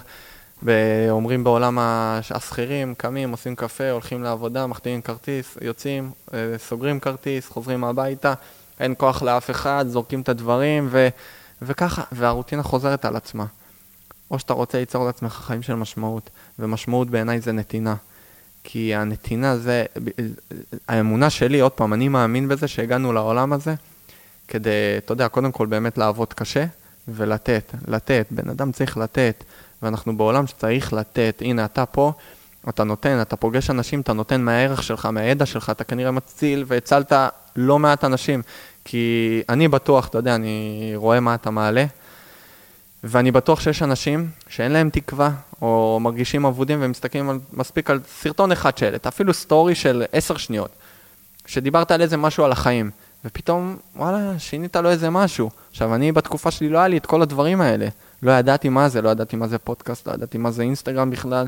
אומרים בעולם הש- השכירים, קמים, עושים קפה, הולכים לעבודה, מחתימים כרטיס, יוצאים, אה, סוגרים כרטיס, חוזרים הביתה, אין כוח לאף אחד, זורקים את הדברים, ו- וככה, והרוטינה חוזרת על עצמה. או שאתה רוצה ליצור לעצמך חיים של משמעות, ומשמעות בעיניי זה נתינה. כי הנתינה זה, האמונה שלי, עוד פעם, אני מאמין בזה שהגענו לעולם הזה כדי, אתה יודע, קודם כל באמת לעבוד קשה ולתת, לתת, בן אדם צריך לתת, ואנחנו בעולם שצריך לתת, הנה אתה פה, אתה נותן, אתה פוגש אנשים, אתה נותן מהערך שלך, מהידע שלך, אתה כנראה מציל והצלת לא מעט אנשים, כי אני בטוח, אתה יודע, אני רואה מה אתה מעלה, ואני בטוח שיש אנשים שאין להם תקווה, או מרגישים אבודים ומסתכלים על, מספיק על סרטון אחד שהעלית, אפילו סטורי של עשר שניות, שדיברת על איזה משהו על החיים, ופתאום, וואלה, שינית לו איזה משהו. עכשיו, אני בתקופה שלי לא היה לי את כל הדברים האלה. לא ידעתי מה זה, לא ידעתי מה זה פודקאסט, לא ידעתי מה זה אינסטגרם בכלל,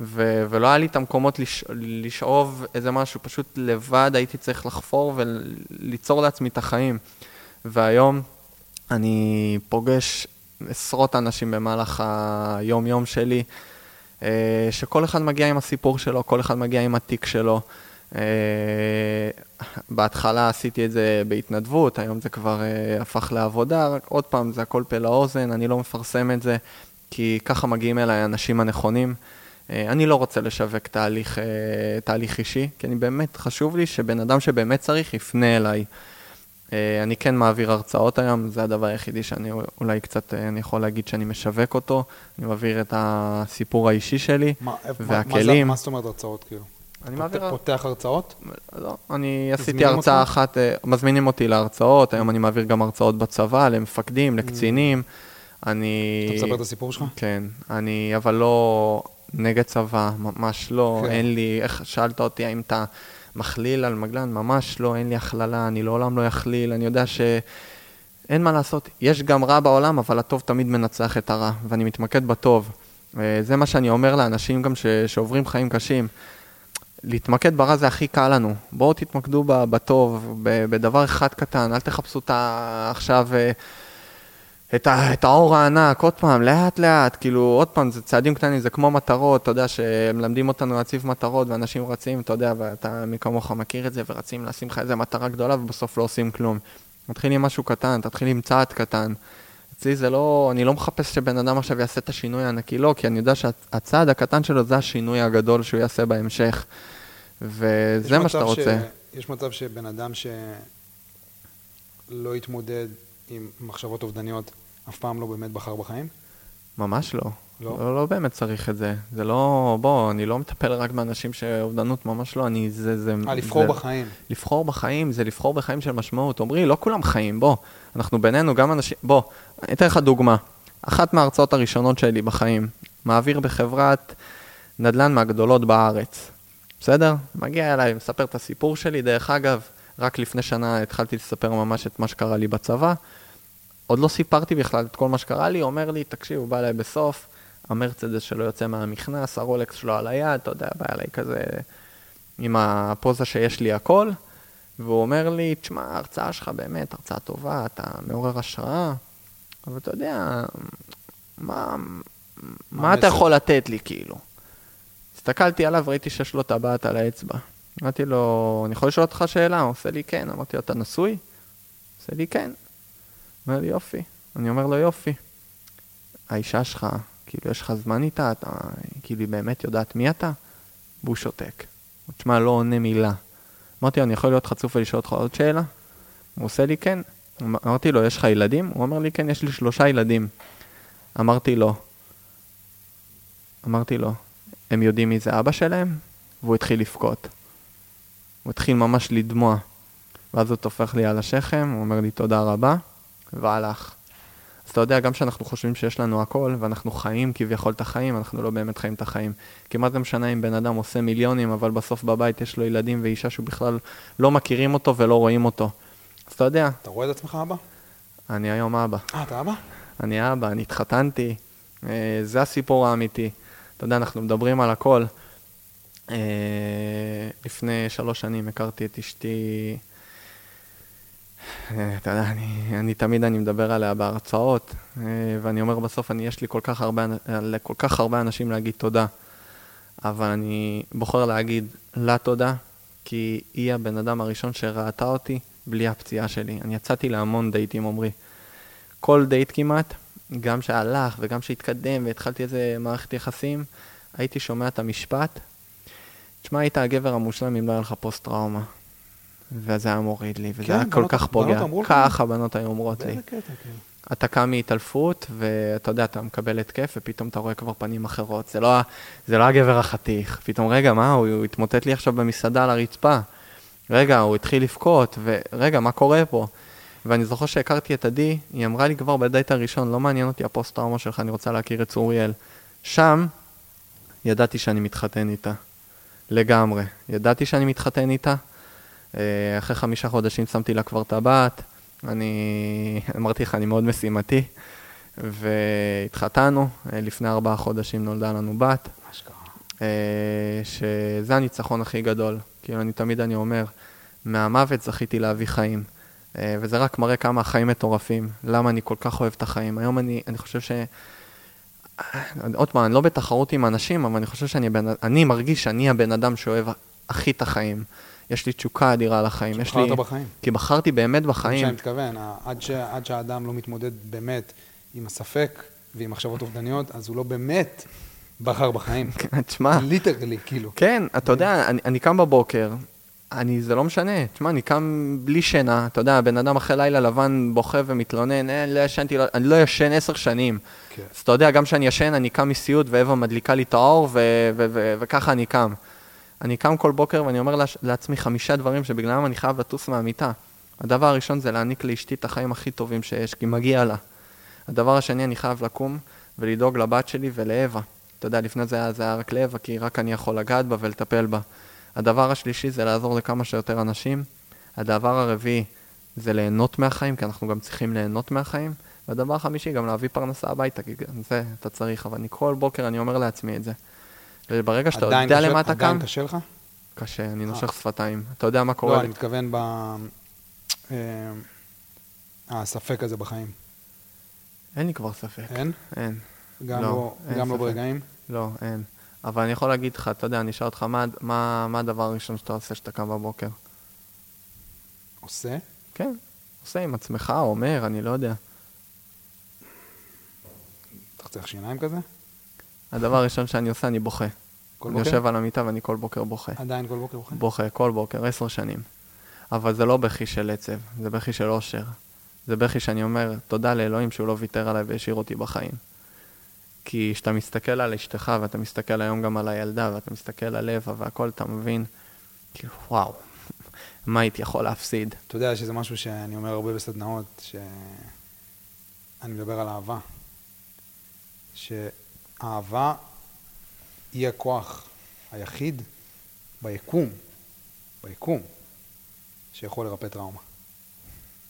ו- ולא היה לי את המקומות לש- לשאוב איזה משהו, פשוט לבד הייתי צריך לחפור וליצור לעצמי את החיים. והיום אני פוגש עשרות אנשים במהלך היום-יום שלי, אה, שכל אחד מגיע עם הסיפור שלו, כל אחד מגיע עם התיק שלו. אה, בהתחלה עשיתי את זה בהתנדבות, היום זה כבר אה, הפך לעבודה, רק עוד פעם, זה הכל פה לאוזן, אני לא מפרסם את זה, כי ככה מגיעים אליי האנשים הנכונים. אה, אני לא רוצה לשווק תהליך, אה, תהליך אישי, כי אני באמת, חשוב לי שבן אדם שבאמת צריך יפנה אליי. אה, אני כן מעביר הרצאות היום, זה הדבר היחידי שאני אולי קצת, אני יכול להגיד שאני משווק אותו. אני מעביר את הסיפור האישי שלי, מה, איפה- מה- מה והכלים. מה זאת אומרת הרצאות כאילו? אני מעביר... פותח הרצאות? לא, אני עשיתי הרצאה אותך? אחת, מזמינים אותי להרצאות, היום אני מעביר גם הרצאות בצבא, למפקדים, לקצינים. אני... אתה מספר את הסיפור שלך? כן, אני אבל לא נגד צבא, ממש לא, כן. אין לי, איך שאלת אותי האם אתה מכליל על מגלן, ממש לא, אין לי הכללה, אני לעולם לא אכליל, אני יודע ש... אין מה לעשות, יש גם רע בעולם, אבל הטוב תמיד מנצח את הרע, ואני מתמקד בטוב. זה מה שאני אומר לאנשים גם ש... שעוברים חיים קשים. להתמקד ברע זה הכי קל לנו. בואו תתמקדו בטוב, בדבר אחד קטן, אל תחפשו את. עכשיו אה, את, ה... את האור הענק, עוד פעם, לאט לאט, כאילו, עוד פעם, זה צעדים קטנים, זה כמו מטרות, אתה יודע, שמלמדים אותנו להציב מטרות, ואנשים רצים, אתה יודע, ואתה מי כמוך מכיר את זה, ורצים לשים לך איזה מטרה גדולה, ובסוף לא עושים כלום. מתחיל עם משהו קטן, תתחיל עם צעד קטן. אצלי זה לא, אני לא מחפש שבן אדם עכשיו יעשה את השינוי הענקי, לא, כי אני יודע שהצעד הקטן שלו זה השינוי הגדול שהוא יעשה בהמשך. וזה מה שאתה רוצה. ש... יש מצב שבן אדם שלא יתמודד עם מחשבות אובדניות, אף פעם לא באמת בחר בחיים? ממש לא. לא? לא, לא באמת צריך את זה. זה לא, בוא, אני לא מטפל רק באנשים שאובדנות, ממש לא, אני, זה, זה... אה, לבחור זה, בחיים. לבחור בחיים, זה לבחור בחיים של משמעות. אומרי, לא כולם חיים, בוא, אנחנו בינינו גם אנשים, בוא, אני אתן לך דוגמה. אחת מההרצאות הראשונות שלי בחיים, מעביר בחברת נדל"ן מהגדולות בארץ. בסדר? מגיע אליי, מספר את הסיפור שלי. דרך אגב, רק לפני שנה התחלתי לספר ממש את מה שקרה לי בצבא. עוד לא סיפרתי בכלל את כל מה שקרה לי, אומר לי, תקשיב, הוא בא אליי בסוף, המרצדס שלו יוצא מהמכנס, הרולקס שלו על היד, אתה יודע, בא אליי כזה עם הפוזה שיש לי הכל, והוא אומר לי, תשמע, ההרצאה שלך באמת הרצאה טובה, אתה מעורר השראה, אבל אתה יודע, מה, מה, מה אתה יכול לתת לי, כאילו? הסתכלתי עליו, ראיתי שיש לו טבעת על האצבע. אמרתי לו, אני יכול לשאול אותך שאלה? הוא עושה לי כן. אמרתי לו, אתה נשוי? עושה לי כן. אומר לי, יופי. אני אומר לו, יופי. האישה שלך, כאילו, יש לך זמן איתה? אתה, כאילו, היא באמת יודעת מי אתה? והוא שותק. הוא תשמע, לא עונה מילה. אמרתי לו, אני יכול להיות חצוף ולשאול אותך עוד שאלה? הוא עושה לי כן. אמרתי לו, יש לך ילדים? הוא אומר לי, כן, יש לי שלושה ילדים. אמרתי לו, אמרתי לו, הם יודעים מי זה אבא שלהם, והוא התחיל לבכות. הוא התחיל ממש לדמוע. ואז הוא טופח לי על השכם, הוא אומר לי תודה רבה, והלך. אז אתה יודע, גם כשאנחנו חושבים שיש לנו הכל, ואנחנו חיים כביכול את החיים, אנחנו לא באמת חיים את החיים. כמעט זה משנה אם בן אדם עושה מיליונים, אבל בסוף בבית יש לו ילדים ואישה שהוא בכלל לא מכירים אותו ולא רואים אותו. אז אתה יודע. אתה רואה את עצמך אבא? אני היום אבא. אה, אתה אבא? אני אבא, אני התחתנתי. אה, זה הסיפור האמיתי. אתה יודע, אנחנו מדברים על הכל. אה, לפני שלוש שנים הכרתי את אשתי, אה, אתה יודע, אני, אני תמיד אני מדבר עליה בהרצאות, אה, ואני אומר בסוף, אני, יש לי כל כך, הרבה, לכל כך הרבה אנשים להגיד תודה, אבל אני בוחר להגיד לה תודה, כי היא הבן אדם הראשון שראתה אותי בלי הפציעה שלי. אני יצאתי להמון דייטים, עמרי. כל דייט כמעט, גם שהלך וגם שהתקדם והתחלתי איזה מערכת יחסים, הייתי שומע את המשפט, תשמע, היית הגבר המושלם אם לא היה לך פוסט-טראומה. וזה היה מוריד לי, וזה כן, היה כל כך פוגע. ככה הבנות היו אומרות לי. קטע, כן. אתה קם מהתעלפות, ואתה יודע, אתה מקבל התקף, ופתאום אתה רואה כבר פנים אחרות. זה לא, זה לא הגבר החתיך. פתאום, רגע, מה, הוא, הוא התמוטט לי עכשיו במסעדה על הרצפה. רגע, הוא התחיל לבכות, ורגע, מה קורה פה? ואני זוכר שהכרתי את עדי, היא אמרה לי כבר בדייט הראשון, לא מעניין אותי הפוסט-טראומה שלך, אני רוצה להכיר את צוריאל. שם, ידעתי שאני מתחתן איתה. לגמרי. ידעתי שאני מתחתן איתה. אה, אחרי חמישה חודשים שמתי לה כבר טבעת. אני אמרתי לך, אני מאוד משימתי. והתחתנו, אה, לפני ארבעה חודשים נולדה לנו בת. אה, שזה הניצחון הכי גדול. כאילו, אני תמיד אני אומר, מהמוות זכיתי להביא חיים. וזה רק מראה כמה החיים מטורפים, למה אני כל כך אוהב את החיים. היום אני, אני חושב ש... עוד פעם, אני לא בתחרות עם אנשים, אבל אני חושב שאני בן... אני מרגיש שאני הבן אדם שאוהב הכי את החיים. יש לי תשוקה אדירה לחיים. שבחרת לי... בחיים. כי בחרתי באמת בחיים. זה מה שאני מתכוון, עד, ש... עד שהאדם לא מתמודד באמת עם הספק ועם מחשבות אובדניות, אז הוא לא באמת בחר בחיים. תשמע. ליטרלי, כאילו. כן, אתה יודע, אני, אני קם בבוקר, אני, זה לא משנה. תשמע, אני קם בלי שינה, אתה יודע, בן אדם אחרי לילה לבן בוכה ומתלונן, אין, לא ישנתי, לא, אני לא ישן עשר שנים. כן. אז אתה יודע, גם כשאני ישן, אני קם מסיוט, ואווה מדליקה לי את האור, וככה אני קם. אני קם כל בוקר ואני אומר לעצמי חמישה דברים שבגללם אני חייב לטוס מהמיטה. הדבר הראשון זה להעניק לאשתי את החיים הכי טובים שיש, כי מגיע לה. הדבר השני, אני חייב לקום ולדאוג לבת שלי ולאווה. אתה יודע, לפני זה היה, זה היה רק לאווה, כי רק אני יכול לגעת בה ולטפל בה. הדבר השלישי זה לעזור לכמה שיותר אנשים. הדבר הרביעי זה ליהנות מהחיים, כי אנחנו גם צריכים ליהנות מהחיים. והדבר החמישי, גם להביא פרנסה הביתה, כי גם זה אתה צריך, אבל אני כל בוקר אני אומר לעצמי את זה. וברגע שאתה יודע קשה- למה אתה קם, עדיין קשה לך? קשה, אני אה. נושך שפתיים. אתה יודע מה קורה לא, לי? אני מתכוון ב... אה, הספק הזה בחיים. אין לי כבר ספק. אין? אין. גם לא, לא, אין גם לא. ברגעים? לא, אין. אבל אני יכול להגיד לך, אתה יודע, אני אשאל אותך, מה, מה, מה הדבר הראשון שאתה עושה כשאתה קם בבוקר? עושה? כן, עושה עם עצמך, אומר, אני לא יודע. אתה צריך שיניים כזה? הדבר הראשון שאני עושה, אני בוכה. כל אני בוקר? יושב על המיטה ואני כל בוקר בוכה. עדיין כל בוקר בוכה? בוכה, כל בוקר, עשר שנים. אבל זה לא בכי של עצב, זה בכי של אושר. זה בכי שאני אומר, תודה לאלוהים שהוא לא ויתר עליי והשאיר אותי בחיים. כי כשאתה מסתכל על אשתך, ואתה מסתכל היום גם על הילדה, ואתה מסתכל על לבה והכל, אתה מבין, כאילו, וואו, מה הייתי יכול להפסיד? אתה יודע שזה משהו שאני אומר הרבה בסדנאות, שאני מדבר על אהבה. שאהבה היא הכוח היחיד ביקום, ביקום, שיכול לרפא טראומה.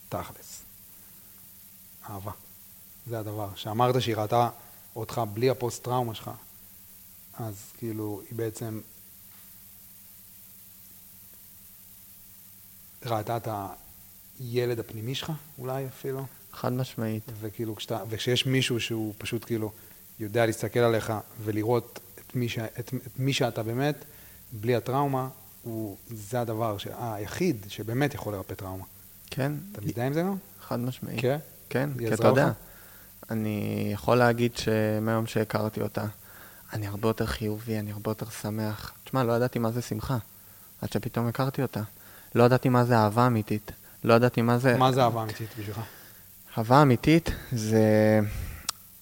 תכלס. אהבה. זה הדבר. שאמרת שהיא ראתה אותך בלי הפוסט-טראומה שלך, אז כאילו, היא בעצם ראתה את הילד הפנימי שלך, אולי אפילו, חד משמעית. וכאילו, כשאתה, וכשיש מישהו שהוא פשוט כאילו יודע להסתכל עליך ולראות את מי, ש, את, את מי שאתה באמת, בלי הטראומה, הוא, זה הדבר ש, היחיד שבאמת יכול לרפא טראומה. כן, אתה מזדהה עם זה גם? חד משמעית. כן? כן, כי אתה יודע? אני יכול להגיד שמהיום שהכרתי אותה, אני הרבה יותר חיובי, אני הרבה יותר שמח. תשמע, לא ידעתי מה זה שמחה, עד שפתאום הכרתי אותה. לא ידעתי מה זה אהבה אמיתית. לא ידעתי מה זה... מה זה אהבה אמיתית בשבילך? אהבה אמיתית זה,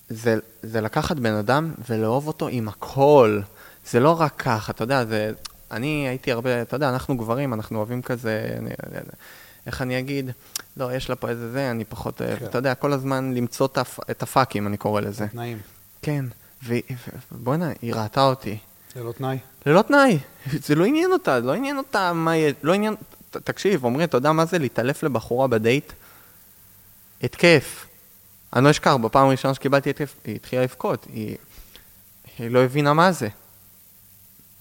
זה, זה לקחת בן אדם ולאהוב אותו עם הכל. זה לא רק ככה, אתה יודע, זה... אני הייתי הרבה, אתה יודע, אנחנו גברים, אנחנו אוהבים כזה, אני, איך אני אגיד, לא, יש לה פה איזה זה, אני פחות אוהב, כן. אתה יודע, כל הזמן למצוא את הפ- את הפאקים, אני קורא לזה. תנאים. כן, ובוא'נה, היא ראתה אותי. ללא תנאי? ללא תנאי, זה לא עניין אותה, לא עניין אותה מה יהיה, לא עניין, ת- תקשיב, עמרי, אתה יודע מה זה להתעלף לבחורה בדייט? התקף. אני לא אשכח, בפעם הראשונה שקיבלתי התקף, היא התחילה לבכות, היא, היא לא הבינה מה זה.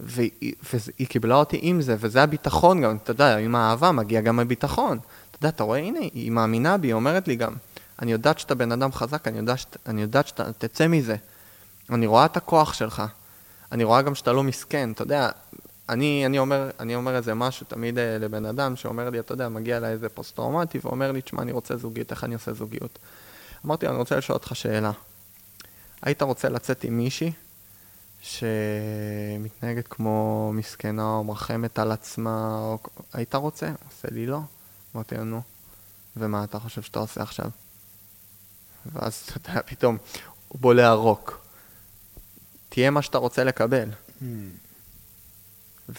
והיא, קיבלה אותי עם זה, וזה הביטחון גם, אתה יודע, עם האהבה מגיע גם הביטחון. אתה יודע, אתה רואה, הנה, היא מאמינה בי, היא אומרת לי גם, אני יודעת שאתה בן אדם חזק, אני יודעת, שאת, אני יודעת שאתה תצא מזה. אני רואה את הכוח שלך. אני רואה גם שאתה לא מסכן, אתה יודע, אני, אני, אומר, אני אומר איזה משהו תמיד אה, לבן אדם שאומר לי, אתה יודע, מגיע אליי איזה פוסט-טראומטי ואומר לי, תשמע, אני רוצה זוגיות, איך אני עושה זוגיות? אמרתי אני רוצה לשאול אותך שאלה. היית רוצה לצאת עם מישהי שמתנהגת כמו מסכנה או מרחמת על עצמה, או... היית רוצה? עושה לי לא. אמרתי לו, נו, ומה אתה חושב שאתה עושה עכשיו? ואז, אתה יודע, פתאום הוא בולע רוק. תהיה מה שאתה רוצה לקבל. Hmm.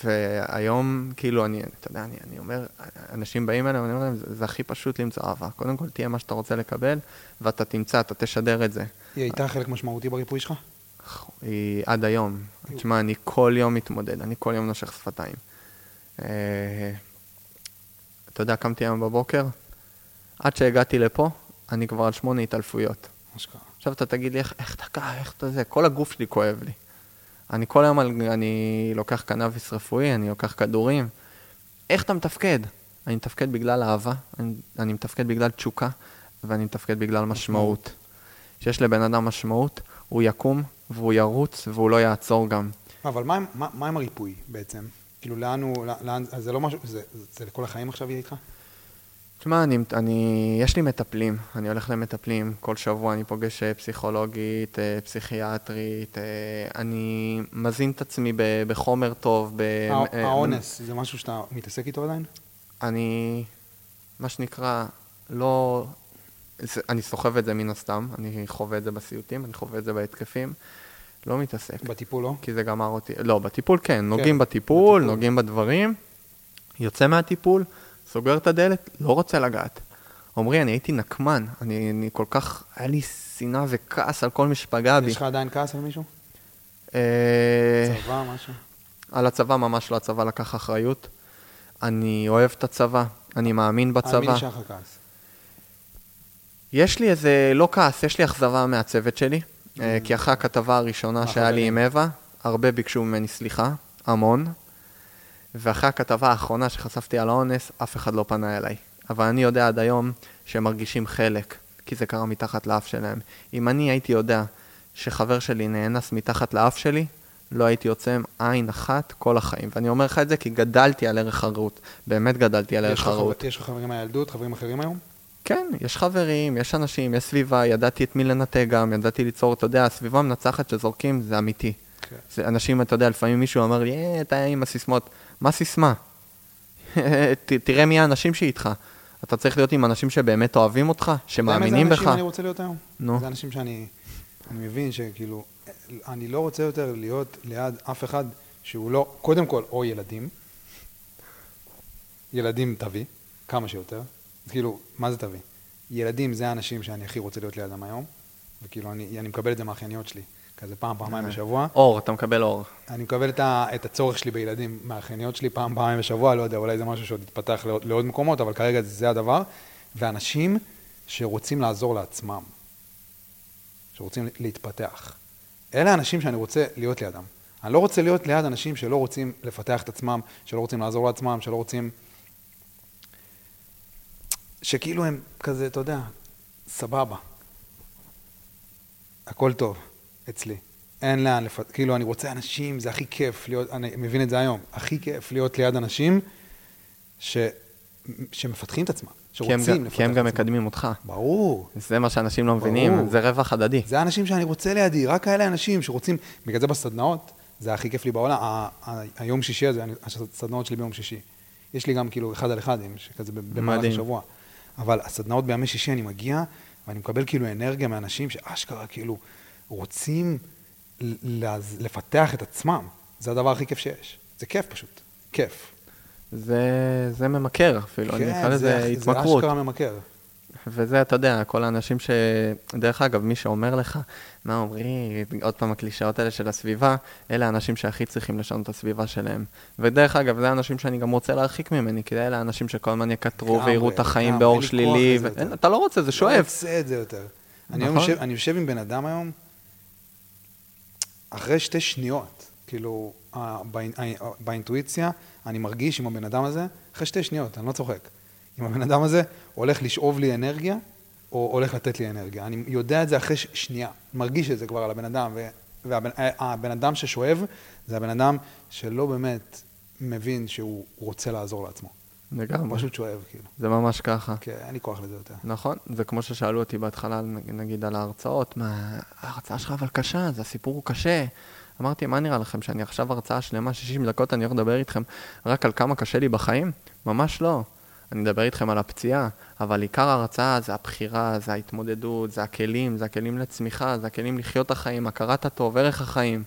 והיום, כאילו, אני, אתה יודע, אני, אני אומר, אנשים באים אליהם, אני אומר להם, זה, זה הכי פשוט למצוא אהבה. קודם כל, תהיה מה שאתה רוצה לקבל, ואתה תמצא, אתה תשדר את זה. היא הייתה חלק משמעותי בריפוי שלך? היא עד היום. תשמע, אני כל יום מתמודד, אני כל יום נושך שפתיים. אה, אתה יודע, קמתי היום בבוקר, עד שהגעתי לפה, אני כבר על שמונה התעלפויות. עכשיו אתה תגיד לי, איך, אתה ככה, איך אתה זה, כל הגוף שלי כואב לי. אני כל היום, אני לוקח קנאביס רפואי, אני לוקח כדורים. איך אתה מתפקד? אני מתפקד בגלל אהבה, אני, אני מתפקד בגלל תשוקה, ואני מתפקד בגלל משמעות. כשיש לבן אדם משמעות, הוא יקום, והוא ירוץ, והוא לא יעצור גם. אבל מה מה מה עם הריפוי בעצם? כאילו, לאן הוא, לאן, אז זה לא משהו, זה, זה לכל החיים עכשיו יהיה איתך? תשמע, אני, אני, יש לי מטפלים, אני הולך למטפלים, כל שבוע אני פוגש אה, פסיכולוגית, אה, פסיכיאטרית, אה, אני מזין את עצמי ב- בחומר טוב. ב- הא- האונס, זה משהו שאתה מתעסק איתו עדיין? אני, מה שנקרא, לא... זה, אני סוחב את זה מן הסתם, אני חווה את זה בסיוטים, אני חווה את זה בהתקפים, לא מתעסק, בטיפול לא? כי זה גמר אותי. לא, בטיפול כן, נוגעים בטיפול, בטיפול. נוגעים בדברים, יוצא מהטיפול, סוגר את הדלת, לא רוצה לגעת. עמרי, אני הייתי נקמן, אני, אני כל כך, היה לי שנאה וכעס על כל מי שפגע בי. יש לך עדיין כעס על מישהו? אה, צבא, משהו? על הצבא ממש לא, הצבא לקח אחריות. אני אוהב את הצבא, אני מאמין בצבא. על מי נשאר לך כעס? יש לי איזה, לא כעס, יש לי אכזבה מהצוות שלי, אה, כי אחרי הכתבה הראשונה שהיה לי עם אווה, הרבה ביקשו ממני סליחה, המון, ואחרי הכתבה האחרונה שחשפתי על האונס, אף אחד לא פנה אליי. אבל אני יודע עד היום שהם מרגישים חלק, כי זה קרה מתחת לאף שלהם. אם אני הייתי יודע שחבר שלי נאנס מתחת לאף שלי, לא הייתי עוצם עין אחת כל החיים. ואני אומר לך את זה כי גדלתי על ערך הרעות. באמת גדלתי על ערך הרעות. יש לך חברים מהילדות, חברים אחרים היום? כן, יש חברים, יש אנשים, יש סביבה, ידעתי את מי לנתק גם, ידעתי ליצור, אתה יודע, הסביבה המנצחת שזורקים זה אמיתי. כן. זה אנשים, אתה יודע, לפעמים מישהו אומר לי, אה, אתה עם הסיסמאות. מה סיסמה? תראה מי האנשים שאיתך. אתה צריך להיות עם אנשים שבאמת אוהבים אותך, שמאמינים בך. זה אנשים אני רוצה להיות היום. נו. זה אנשים שאני אני מבין שכאילו, אני לא רוצה יותר להיות ליד אף אחד שהוא לא, קודם כל, או ילדים. ילדים תביא, כמה שיותר. כאילו, מה זה תביא? ילדים זה האנשים שאני הכי רוצה להיות לידם היום, וכאילו, אני, אני מקבל את זה מהאחייניות שלי. כזה פעם, פעמיים אה. בשבוע. אור, אתה מקבל אור. אני מקבל את, ה, את הצורך שלי בילדים מהאחייניות שלי פעם, פעמיים בשבוע, לא יודע, אולי זה משהו שעוד יתפתח לעוד, לעוד מקומות, אבל כרגע זה הדבר. ואנשים שרוצים לעזור לעצמם, שרוצים להתפתח. אלה האנשים שאני רוצה להיות לידם. אני לא רוצה להיות ליד אנשים שלא רוצים לפתח את עצמם, שלא רוצים לעזור לעצמם, שלא רוצים... שכאילו הם כזה, אתה יודע, סבבה. הכל טוב. אצלי. אין לאן לפ... כאילו, אני רוצה אנשים, זה הכי כיף להיות, אני מבין את זה היום, הכי כיף להיות ליד אנשים ש... שמפתחים את עצמם, שרוצים לפתח את עצמם. כי הם גם מקדמים אותך. ברור. זה מה שאנשים לא מבינים, ברור. זה רווח הדדי. זה האנשים שאני רוצה לידי, רק כאלה אנשים שרוצים, בגלל זה בסדנאות, זה הכי כיף לי בעולם, היום שישי הזה, הסדנאות שלי ביום שישי. יש לי גם כאילו אחד על אחד, כזה במהלך השבוע. אבל הסדנאות בימי שישי אני מגיע, ואני מקבל כאילו אנרגיה מאנשים שאשכרה כאילו... רוצים לפתח את עצמם. זה הדבר הכי כיף שיש. זה כיף פשוט. כיף. זה, זה ממכר אפילו, כן, אני אקרא לזה התמכרות. זה אשכרה ממכר. וזה, אתה יודע, כל האנשים ש... דרך אגב, מי שאומר לך, מה אומרים, עוד פעם הקלישאות האלה של הסביבה, אלה האנשים שהכי צריכים לשנות את הסביבה שלהם. ודרך אגב, זה האנשים שאני גם רוצה להרחיק ממני, כי אלה האנשים שכל הזמן יקטרו ויראו את החיים באור שלילי. ו... אתה לא רוצה, זה שואף. לא רוצה את זה יותר. נכון? אני, יושב, אני יושב עם בן אדם היום, אחרי שתי שניות, כאילו, באינטואיציה, אני מרגיש עם הבן אדם הזה, אחרי שתי שניות, אני לא צוחק. אם הבן אדם הזה הולך לשאוב לי אנרגיה, או הולך לתת לי אנרגיה. אני יודע את זה אחרי שנייה, מרגיש את זה כבר על הבן אדם, והבן אדם ששואב, זה הבן אדם שלא באמת מבין שהוא רוצה לעזור לעצמו. לגמרי. פשוט שואב, כאילו. זה ממש ככה. כן, אין לי כוח לזה יותר. נכון, זה כמו ששאלו אותי בהתחלה, נגיד, על ההרצאות, מה, ההרצאה שלך אבל קשה, זה הסיפור הוא קשה. אמרתי, מה נראה לכם, שאני עכשיו הרצאה שלמה, 60 דקות, אני הולך לדבר איתכם רק על כמה קשה לי בחיים? ממש לא. אני אדבר איתכם על הפציעה, אבל עיקר ההרצאה זה הבחירה, זה ההתמודדות, זה הכלים, זה הכלים לצמיחה, זה הכלים לחיות החיים, הכרת הטוב, ערך החיים.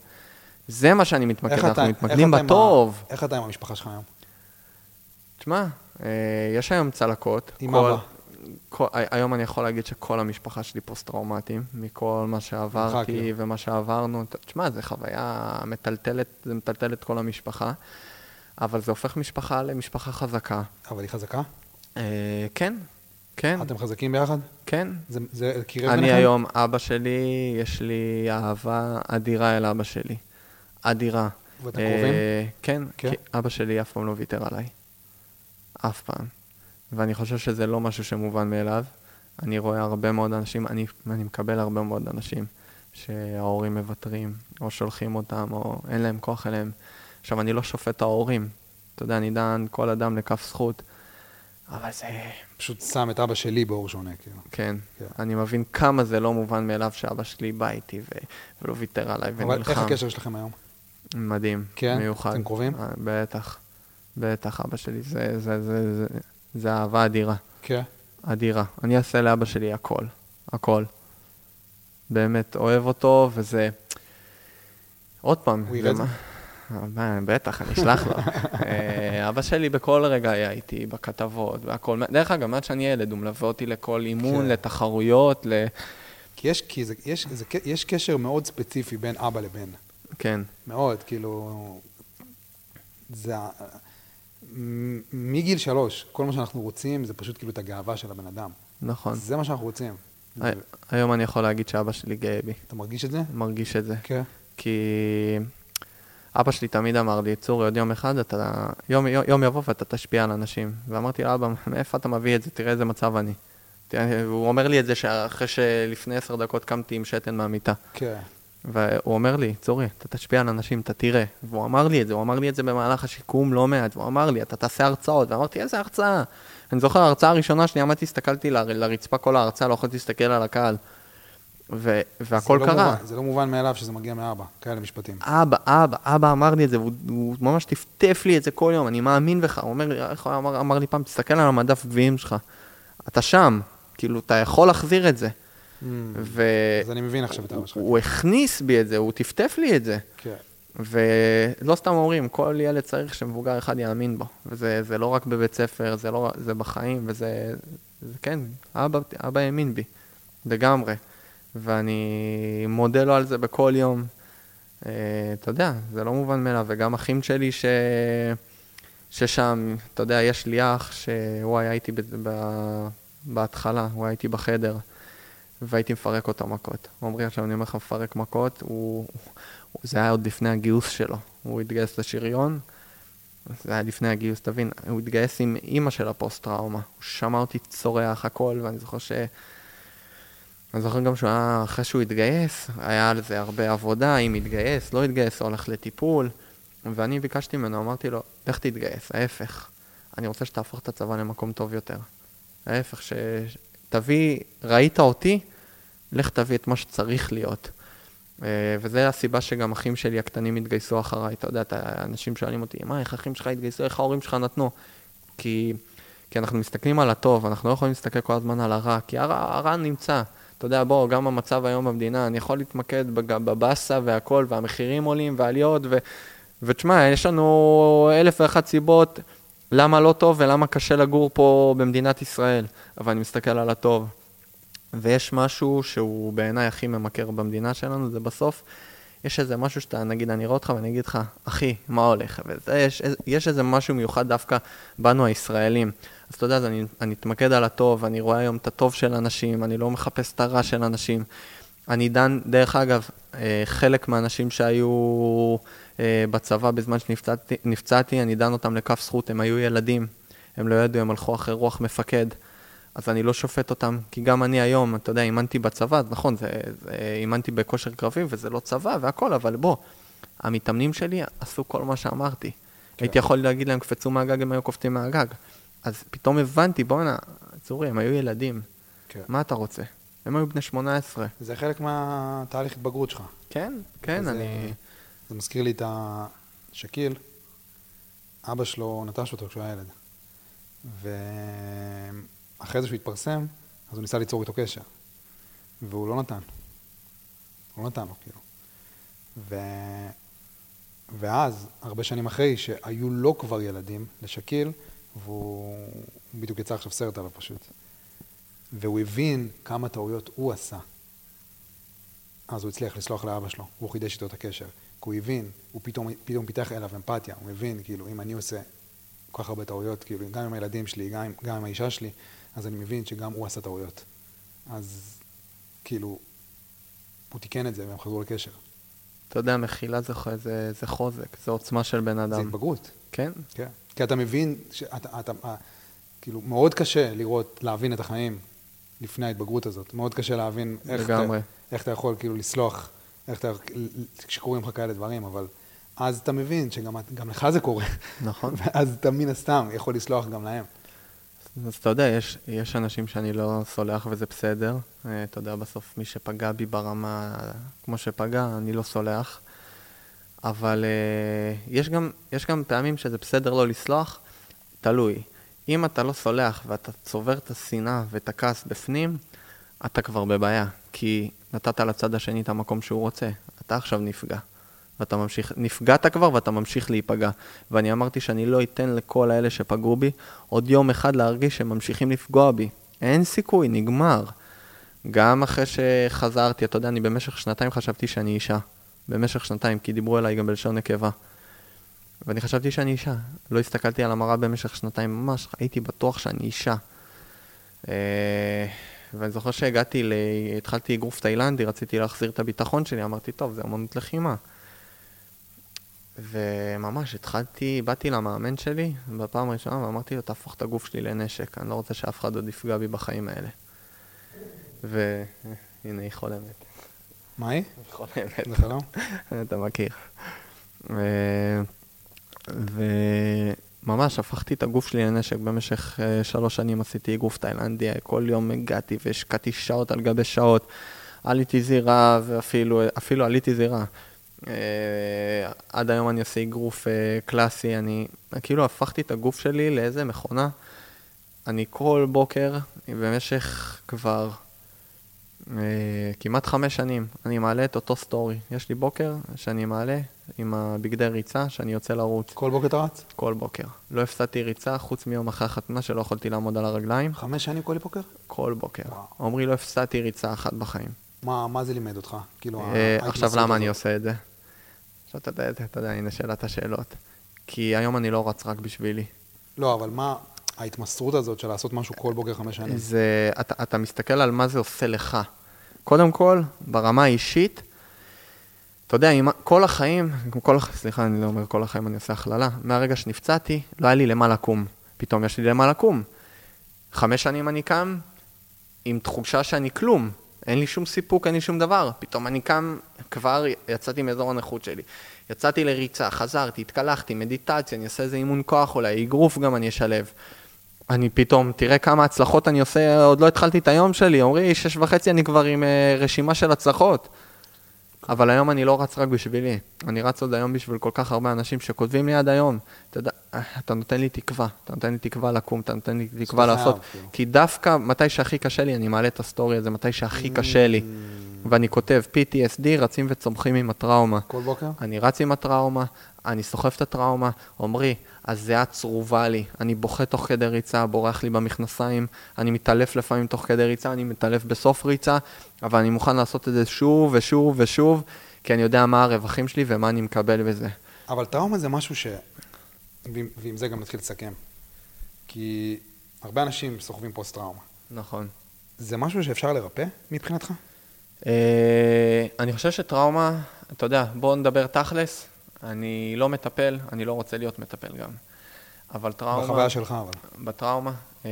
זה מה שאני מתמקד, אנחנו מתמקדים בטוב. איך אתה עם המשפחה שלך היום? תשמע, אה, יש היום צלקות. עם כל, אבא. כל, היום אני יכול להגיד שכל המשפחה שלי פוסט-טראומטיים, מכל מה שעברתי כאילו. ומה שעברנו. תשמע, זו חוויה מטלטלת, זה מטלטל את כל המשפחה, אבל זה הופך משפחה למשפחה חזקה. אבל היא חזקה? אה, כן, כן. אתם חזקים ביחד? כן. זה, זה קירב ביניכם? אני היום, אבא שלי, יש לי אהבה אדירה אל אבא שלי. אדירה. ואתם קרובים? אה, כן, כן, כי אבא שלי אף פעם לא ויתר עליי. אף פעם. ואני חושב שזה לא משהו שמובן מאליו. אני רואה הרבה מאוד אנשים, אני, אני מקבל הרבה מאוד אנשים שההורים מוותרים, או שולחים אותם, או אין להם כוח אליהם. עכשיו, אני לא שופט את ההורים. אתה יודע, אני דן כל אדם לכף זכות, אבל זה... פשוט שם את אבא שלי באור שונה, כאילו. כן. כן. אני מבין כמה זה לא מובן מאליו שאבא שלי בא איתי ו... ולא ויתר עליי ונלחם. אבל איך הקשר שלכם היום? מדהים, כן? מיוחד. אתם קרובים? אה, בטח. בטח, אבא שלי, זה, זה, זה, זה, זה אהבה אדירה. כן. אדירה. אני אעשה לאבא שלי הכל. הכל. באמת, אוהב אותו, וזה... עוד פעם. הוא יראה את זה? בטח, אני אשלח לו. אה, אבא שלי בכל רגע היה איתי, בכתבות והכל. דרך אגב, מאז שאני ילד, הוא מלווה אותי לכל אימון, כן. לתחרויות, ל... כי יש, כי זה, יש, זה, יש קשר מאוד ספציפי בין אבא לבן. כן. מאוד, כאילו... זה... מגיל שלוש, כל מה שאנחנו רוצים זה פשוט כאילו את הגאווה של הבן אדם. נכון. זה מה שאנחנו רוצים. הי- היום אני יכול להגיד שאבא שלי גאה בי, אתה מרגיש את זה? מרגיש את זה. כן. כי אבא שלי תמיד אמר לי, צורי, עוד יום אחד אתה, יום, יום, יום יבוא ואתה תשפיע על אנשים. ואמרתי לו, אבא, מאיפה אתה מביא את זה? תראה איזה מצב אני. והוא אומר לי את זה שאחרי שלפני עשר דקות קמתי עם שתן מהמיטה. כן. והוא אומר לי, צורי, אתה תשפיע על אנשים, אתה תראה. והוא אמר לי את זה, הוא אמר לי את זה במהלך השיקום לא מעט, והוא אמר לי, אתה תעשה הרצאות. ואמרתי, איזה הרצאה? אני זוכר, ההרצאה הראשונה שלי, עמדתי, הסתכלתי ל- לרצפה כל ההרצאה, לא יכולתי להסתכל על הקהל. ו- והכל זה לא קרה. מובן, זה לא מובן מאליו שזה מגיע מאבא, כאלה משפטים. אבא, אבא, אבא אמר לי את זה, והוא הוא ממש טפטף לי את זה כל יום, אני מאמין בך. הוא אומר, לי, איך הוא אמר, אמר לי פעם, תסתכל על המדף גביעים שלך. אתה שם, כאילו, אתה יכול להחזיר את זה. ו... אז אני מבין עכשיו את אבא שלך. הוא הכניס בי את זה, הוא טפטף לי את זה. כן. ולא סתם אומרים, כל ילד צריך שמבוגר אחד יאמין בו. וזה זה לא רק בבית ספר, זה, לא, זה בחיים, וזה, זה כן, אבא, אבא האמין בי, לגמרי. ואני מודה לו על זה בכל יום. אה, אתה יודע, זה לא מובן מאליו, וגם אחים שלי ש... ששם, אתה יודע, יש לי אח שהוא היה איתי ב... ב... בהתחלה, הוא היה איתי בחדר, והייתי מפרק אותו מכות. עמרי, עכשיו אני אומר לך, מפרק מכות, הוא... זה היה עוד לפני הגיוס שלו. הוא התגייס לשריון, זה היה לפני הגיוס, תבין, הוא התגייס עם אימא של הפוסט-טראומה. הוא שמע אותי צורח הכל, ואני זוכר ש... אני זוכר גם שהוא היה, אחרי שהוא התגייס, היה על זה הרבה עבודה, אם התגייס, לא התגייס, הולך לטיפול. ואני ביקשתי ממנו, אמרתי לו, לך תתגייס, ההפך. אני רוצה שתהפוך את הצבא למקום טוב יותר. ההפך, שתביא, ראית אותי, לך תביא את מה שצריך להיות. אה, וזה הסיבה שגם אחים שלי הקטנים התגייסו אחריי. אתה יודע, אנשים שואלים אותי, מה, איך אחים שלך התגייסו, איך ההורים שלך נתנו? כי, כי אנחנו מסתכלים על הטוב, אנחנו לא יכולים להסתכל כל הזמן על הרע, כי הרע, הרע נמצא. אתה יודע, בוא, גם המצב היום במדינה, אני יכול להתמקד בבאסה והכל, והמחירים עולים ועליות, ו... ותשמע, יש לנו אלף ואחת סיבות למה לא טוב ולמה קשה לגור פה במדינת ישראל, אבל אני מסתכל על הטוב. ויש משהו שהוא בעיניי הכי ממכר במדינה שלנו, זה בסוף, יש איזה משהו שאתה, נגיד, אני אראה אותך ואני אגיד לך, אחי, מה הולך? וזה, יש, איזה משהו מיוחד דווקא בנו הישראלים. אז אתה יודע, אז אני, אני אתמקד על הטוב, אני רואה היום את הטוב של אנשים, אני לא מחפש את הרע של אנשים. אני דן, דרך אגב, אה, חלק מהאנשים שהיו אה, בצבא בזמן שנפצעתי, נפצעתי, אני דן אותם לכף זכות, הם היו ילדים, הם לא ידעו, הם הלכו אחרי רוח מפקד. אז אני לא שופט אותם, כי גם אני היום, אתה יודע, אימנתי בצבא, אז נכון, זה, זה, אימנתי בכושר קרבי וזה לא צבא והכל, אבל בוא, המתאמנים שלי עשו כל מה שאמרתי. כן. הייתי יכול להגיד להם, קפצו מהגג, הם היו קופצים מהגג. אז פתאום הבנתי, בואנה, צורי, הם היו ילדים, כן. מה אתה רוצה? הם היו בני 18. זה חלק מהתהליך התבגרות שלך. כן, כן, אני... זה מזכיר לי את השקיל, אבא שלו נטש אותו כשהוא היה ילד. ואחרי זה שהוא התפרסם, אז הוא ניסה ליצור איתו קשר. והוא לא נתן. הוא לא נתן לו, כאילו. ו... ואז, הרבה שנים אחרי, שהיו לו כבר ילדים, לשקיל, והוא הוא בדיוק יצא עכשיו סרט עליו פשוט. והוא הבין כמה טעויות הוא עשה. אז הוא הצליח לסלוח לאבא שלו, הוא חידש איתו את הקשר. כי הוא הבין, הוא פתאום, פתאום פיתח אליו אמפתיה, הוא מבין, כאילו, אם אני עושה כל כך הרבה טעויות, כאילו, גם עם הילדים שלי, גם עם, גם עם האישה שלי, אז אני מבין שגם הוא עשה טעויות. אז כאילו, הוא תיקן את זה והם חזרו לקשר. אתה יודע, מחילה זה, זה, זה חוזק, זה עוצמה של בן זה אדם. התבגרות. כן, כן. כי אתה מבין, שאתה, אתה, אה, כאילו, מאוד קשה לראות, להבין את החיים לפני ההתבגרות הזאת. מאוד קשה להבין איך, לגמרי. אתה, איך אתה יכול כאילו לסלוח, איך אתה, כשקורים לך כאלה דברים, אבל אז אתה מבין שגם לך זה קורה. נכון. ואז אתה מן הסתם יכול לסלוח גם להם. אז אתה יודע, יש, יש אנשים שאני לא סולח וזה בסדר. אה, אתה יודע, בסוף מי שפגע בי ברמה כמו שפגע, אני לא סולח. אבל אה, יש, גם, יש גם פעמים שזה בסדר לא לסלוח, תלוי. אם אתה לא סולח ואתה צובר את השנאה ואת הכעס בפנים, אתה כבר בבעיה. כי נתת לצד השני את המקום שהוא רוצה. אתה עכשיו נפגע. ואתה ממשיך, נפגעת כבר ואתה ממשיך להיפגע. ואני אמרתי שאני לא אתן לכל האלה שפגעו בי עוד יום אחד להרגיש שהם ממשיכים לפגוע בי. אין סיכוי, נגמר. גם אחרי שחזרתי, אתה יודע, אני במשך שנתיים חשבתי שאני אישה. במשך שנתיים, כי דיברו אליי גם בלשון נקבה. ואני חשבתי שאני אישה. לא הסתכלתי על המראה במשך שנתיים, ממש הייתי בטוח שאני אישה. אה, ואני זוכר שהגעתי, ל... התחלתי אגרוף תאילנדי, רציתי להחזיר את הביטחון שלי, אמרתי, טוב, זה אמנות לחימה. וממש התחלתי, באתי למאמן שלי בפעם הראשונה ואמרתי לו, תהפוך את הגוף שלי לנשק, אני לא רוצה שאף אחד עוד יפגע בי בחיים האלה. והנה, היא חולמת. מה היא? היא חולמת. זה חלום? אתה מכיר. וממש הפכתי את הגוף שלי לנשק. במשך uh, שלוש שנים עשיתי אגרוף תאילנדי, כל יום הגעתי והשקעתי שעות על גבי שעות. עליתי זירה ואפילו אפילו עליתי זירה. Uh, עד היום אני עושה אגרוף uh, קלאסי, אני כאילו הפכתי את הגוף שלי לאיזה מכונה. אני כל בוקר, במשך כבר uh, כמעט חמש שנים, אני מעלה את אותו סטורי. יש לי בוקר שאני מעלה עם הבגדי ריצה, שאני יוצא לרוץ. כל בוקר אתה רץ? כל בוקר. לא הפסדתי ריצה, חוץ מיום אחרי החתונה שלא יכולתי לעמוד על הרגליים. חמש שנים כל בוקר? כל בוקר. עמרי, לא הפסדתי ריצה אחת בחיים. מה, מה זה לימד אותך? כאילו, אה, עכשיו, למה אני. עושה את זה? עכשיו, אתה יודע, אתה יודע, הנה שאלת השאלות. כי היום אני לא רץ רק בשבילי. לא, אבל מה ההתמסרות הזאת של לעשות משהו כל בוקר חמש שנים? זה, אתה, אתה מסתכל על מה זה עושה לך. קודם כל, ברמה האישית, אתה יודע, עם, כל החיים, כל, סליחה, אני לא אומר כל החיים, אני עושה הכללה, מהרגע שנפצעתי, לא היה לי למה לקום. פתאום יש לי למה לקום. חמש שנים אני קם עם תחושה שאני כלום. אין לי שום סיפוק, אין לי שום דבר. פתאום אני קם, כבר יצאתי מאזור הנוחות שלי. יצאתי לריצה, חזרתי, התקלחתי, מדיטציה, אני אעשה איזה אימון כוח אולי, אגרוף גם אני אשלב. אני פתאום, תראה כמה הצלחות אני עושה, עוד לא התחלתי את היום שלי, אומרי, שש וחצי אני כבר עם אה, רשימה של הצלחות. אבל היום אני לא רץ רק בשבילי, אני רץ עוד היום בשביל כל כך הרבה אנשים שכותבים לי עד היום. אתה יודע, אתה נותן לי תקווה, אתה נותן לי תקווה לקום, אתה נותן לי תקווה לעשות. כאילו. כי דווקא מתי שהכי קשה לי, אני מעלה את הסטורי הזה, מתי שהכי קשה לי. ואני כותב PTSD, רצים וצומחים עם הטראומה. כל בוקר? אני רץ עם הטראומה, אני סוחב את הטראומה, עמרי, הזיעה צרובה לי, אני בוכה תוך כדי ריצה, בורח לי במכנסיים, אני מתעלף לפעמים תוך כדי ריצה, אני מתעלף בסוף ריצה, אבל אני מוכן לעשות את זה שוב ושוב ושוב, כי אני יודע מה הרווחים שלי ומה אני מקבל בזה. אבל טראומה זה משהו ש... ועם, זה גם נתחיל לסכם. כי הרבה אנשים סוחבים פוסט-טראומה. נכון. זה משהו שאפשר לרפא מבחינתך? אה, אני חושב שטראומה, אתה יודע, בואו נדבר תכלס, אני לא מטפל, אני לא רוצה להיות מטפל גם. אבל טראומה... בחוויה שלך, אבל. בטראומה, אה,